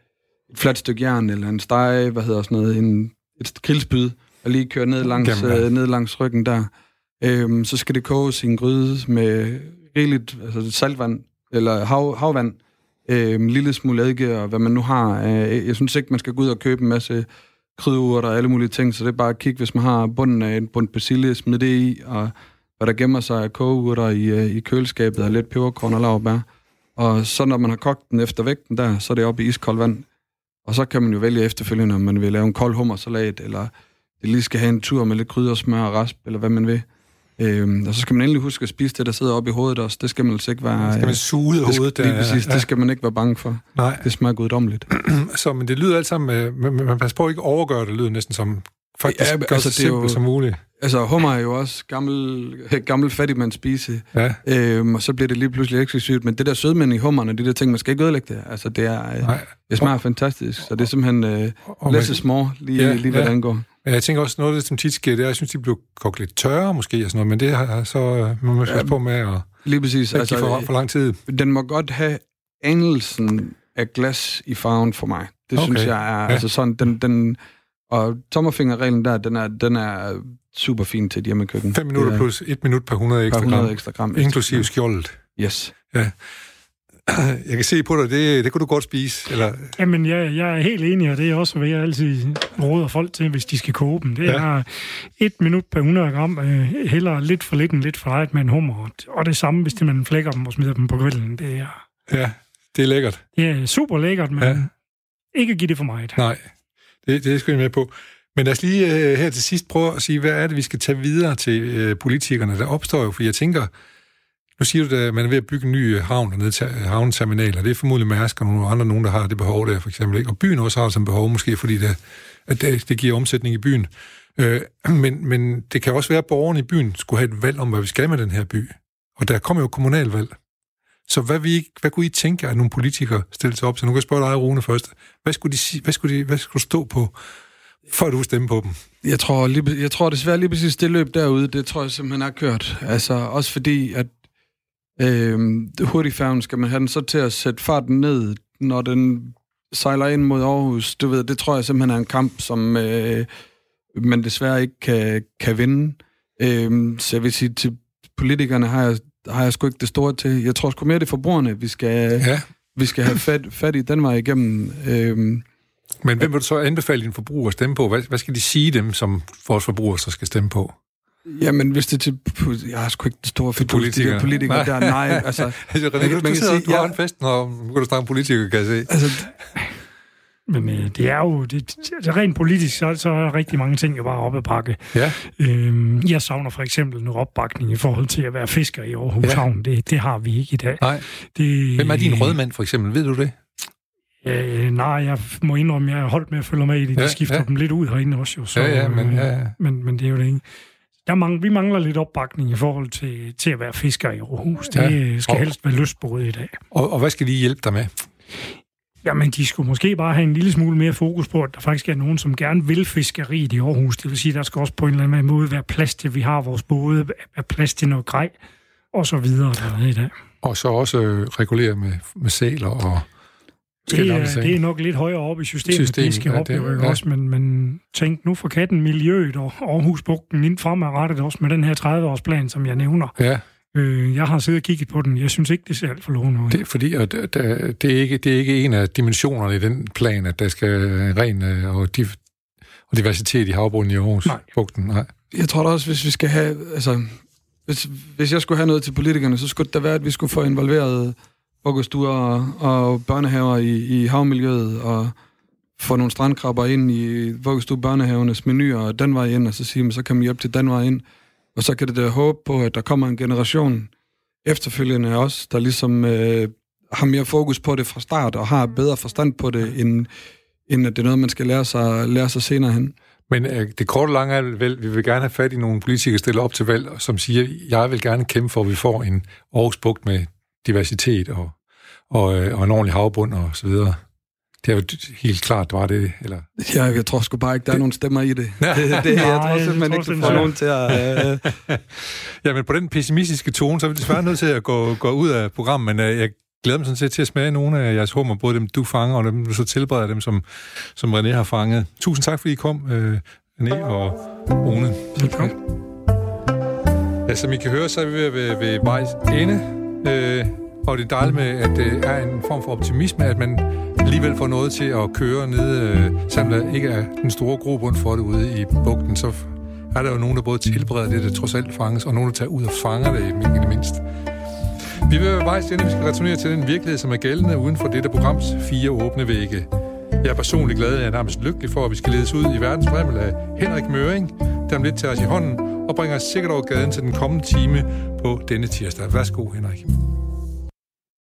et fladt stykke jern, eller en steg, hvad hedder sådan noget, en, et grillspyd, og lige køre ned langs, øh, ned langs ryggen der. Øhm, så skal det koges i en gryde med rigeligt altså saltvand, eller hav, havvand, øh, en lille smule eddike, og hvad man nu har. Øh, jeg synes ikke, man skal gå ud og købe en masse krydderurter og alle mulige ting, så det er bare at kigge, hvis man har bunden af en bund persille, smid det i, og hvad der gemmer sig af kogeurter i, øh, i køleskabet, og lidt peberkorn og lavbær. Og så når man har kogt den efter vægten der, så er det op i iskoldt vand. Og så kan man jo vælge efterfølgende, om man vil lave en kold hummersalat, eller det lige skal have en tur med lidt krydder, smør og rasp, eller hvad man vil. Øhm, og så skal man endelig huske at spise det, der sidder oppe i hovedet også. Det skal man altså ikke være... Skal man suge det, hovedet? Det, lige præcis, ja. det skal man ikke være bange for. Nej. Det smager guddommeligt. så, men det lyder alt sammen... Øh, men man passer på at ikke overgøre det, lyder næsten som faktisk ja, gør altså, det så simpelt jo, som muligt. Altså, hummer er jo også gammel, gammel fattigmands spise. Ja. Øhm, og så bliver det lige pludselig ekstra sygt. Men det der sødmænd i hummerne, de der ting, man skal ikke ødelægge det. Altså, det er... Øh, Nej. Det smager og, fantastisk. Så det er simpelthen øh, less små, lige, ja, lige hvad ja. det angår. Men jeg tænker også, noget af det, som tit sker, det er, at jeg synes, de bliver kogt lidt tørre måske, og sådan noget, men det har så øh, man må ja, på med at lige præcis. Altså, for, for lang tid. Den må godt have anelsen af glas i farven for mig. Det okay. synes jeg er, ja. altså sådan, den, den, og tommerfingerreglen der, den er, den er super fin til et hjemmekøkken. 5 minutter plus 1 minut per 100 ekstra 100 gram. Ekstra gram inklusive skjoldet. Yes. Ja. Jeg kan se på dig, det, det kunne du godt spise. Eller? Jamen, jeg, jeg er helt enig, og det er også, hvad jeg altid råder folk til, hvis de skal koge dem. Det ja. er et minut per 100 gram, øh, heller lidt for lidt end lidt for lidt med en hummer. Og det samme, hvis det, man flækker dem og smider dem på grillen. Det er, ja, det er lækkert. Det er super lækkert, men ja. ikke give det for meget. Nej, det, det skal jeg med på. Men lad os lige uh, her til sidst prøve at sige, hvad er det, vi skal tage videre til uh, politikerne? Der opstår jo, for jeg tænker, nu siger du, at man er ved at bygge en ny øh, havn og til øh, havneterminaler. Det er formodentlig Mærsk og nogle andre, nogen, der har det behov der, for eksempel. Ikke? Og byen også har som behov, måske fordi det, at det, det giver omsætning i byen. Øh, men, men det kan også være, at borgerne i byen skulle have et valg om, hvad vi skal med den her by. Og der kommer jo kommunalvalg. Så hvad, vi, hvad kunne I tænke, at nogle politikere stillede sig op til? Nu kan jeg spørge dig, Rune, først. Hvad skulle de, sige, hvad skulle de, hvad skulle stå på, for du stemme på dem? Jeg tror, lige, jeg tror desværre lige præcis det løb derude, det tror jeg simpelthen har kørt. Altså også fordi, at øh, hurtigfærgen skal man have den så til at sætte farten ned, når den sejler ind mod Aarhus. Du ved, det tror jeg simpelthen er en kamp, som øh, man desværre ikke kan, kan vinde. Øh, så jeg vil sige, til politikerne har jeg, har jeg sgu ikke det store til. Jeg tror sgu mere, det er forbrugerne, vi skal, ja. vi skal have fat, fat i den vej igennem. Øh, men hvem vil du så anbefale dine forbrugere at stemme på? Hvad, hvad skal de sige dem, som vores forbrugere så skal stemme på? Jamen, hvis det er til... Jeg har sgu ikke store for politikere. politikere nej. der. Nej, altså... altså René, man, du, man du sidder sige, ja, en fest, når nu kan du snakke om politikere, kan jeg se. Altså, men øh, det er jo... Det, det, rent politisk, så, så er rigtig mange ting jo bare oppe at pakke. Ja. Øhm, jeg savner for eksempel noget opbakning i forhold til at være fisker i Aarhus ja. Havn. Det, det har vi ikke i dag. Nej. Det, Hvem er din rødmand, for eksempel? Ved du det? Øh, nej, jeg må indrømme, at jeg har holdt med at følge med i det. De ja, skifter ja. dem lidt ud herinde også jo. Så, ja, ja, men, ja, ja. Men, men det er jo det ikke der mang, vi mangler lidt opbakning i forhold til, til at være fisker i Aarhus. Det ja. skal og, helst være lystbåde i dag. Og, og hvad skal de hjælpe dig med? Jamen, de skulle måske bare have en lille smule mere fokus på, at der faktisk er nogen, som gerne vil fiskeri i Aarhus. Det vil sige, at der skal også på en eller anden måde være plads til, vi har vores både, være plads til noget grej, og så videre der i dag. Og så også øh, regulere med, med sæler og det er, det er nok lidt højere op i systemet, systemet det skal ja, op, det, ja. også, men, men tænk nu for katten miljøet og Aarhusbugten ind fremadrettet også med den her 30-års plan, som jeg nævner. Ja. Øh, jeg har siddet og kigget på den. Jeg synes ikke, det ser alt for lovende ud. Det er fordi, at det, det, er ikke, det er ikke en af dimensionerne i den plan, at der skal ren øh, og, div, og diversitet i havbunden i Aarhus. Nej. Bugten. Nej. Jeg tror da også, hvis vi skal have... Altså, hvis, hvis jeg skulle have noget til politikerne, så skulle det da være, at vi skulle få involveret vuggestuer og, og børnehaver i, i havmiljøet, og få nogle strandkrabber ind i vuggestue børnehavernes menuer, og den vej ind, og så sige, men så kan man hjælpe til den vej ind. Og så kan det da håbe på, at der kommer en generation efterfølgende også, der ligesom øh, har mere fokus på det fra start, og har bedre forstand på det, end, end at det er noget, man skal lære sig, lære sig senere hen. Men øh, det korte og lange er vel, vi vil gerne have fat i nogle politikere, der stiller op til valg, som siger, jeg vil gerne kæmpe for, at vi får en Aarhus Bugt med diversitet og, og, øh, og en ordentlig havbund og så videre. Det er jo helt klart, var det, eller? Ja, jeg tror sgu bare ikke, der er nogen stemmer i det. det, det jeg tror simpelthen ikke, du får nogen til at... Uh... ja, men på den pessimistiske tone, så er vi desværre nødt til at gå, gå ud af programmet, men uh, jeg glæder mig sådan set til at smage nogle af jeres hummer, både dem, du fanger, og dem, du så tilbereder dem, som, som René har fanget. Tusind tak, fordi I kom, uh, René og Rune. Velkommen. Ja, som I kan høre, så er vi ved, ved, ved vejs ende. Øh, og det er dejligt med, at det er en form for optimisme, at man alligevel får noget til at køre ned, øh, selvom der ikke er den store grobund for det ude i bugten, så er der jo nogen, der både tilbereder det, der trods alt fanges, og nogen, der tager ud og fanger det, i det mindst. Vi vil være vejs vi skal returnere til den virkelighed, som er gældende uden for dette programs fire åbne vægge. Jeg er personligt glad, jeg er nærmest lykkelig for, at vi skal ledes ud i verdens af Henrik Møring, der om lidt tager os i hånden og bringer os sikkert over gaden til den kommende time på denne tirsdag. Værsgo, Henrik.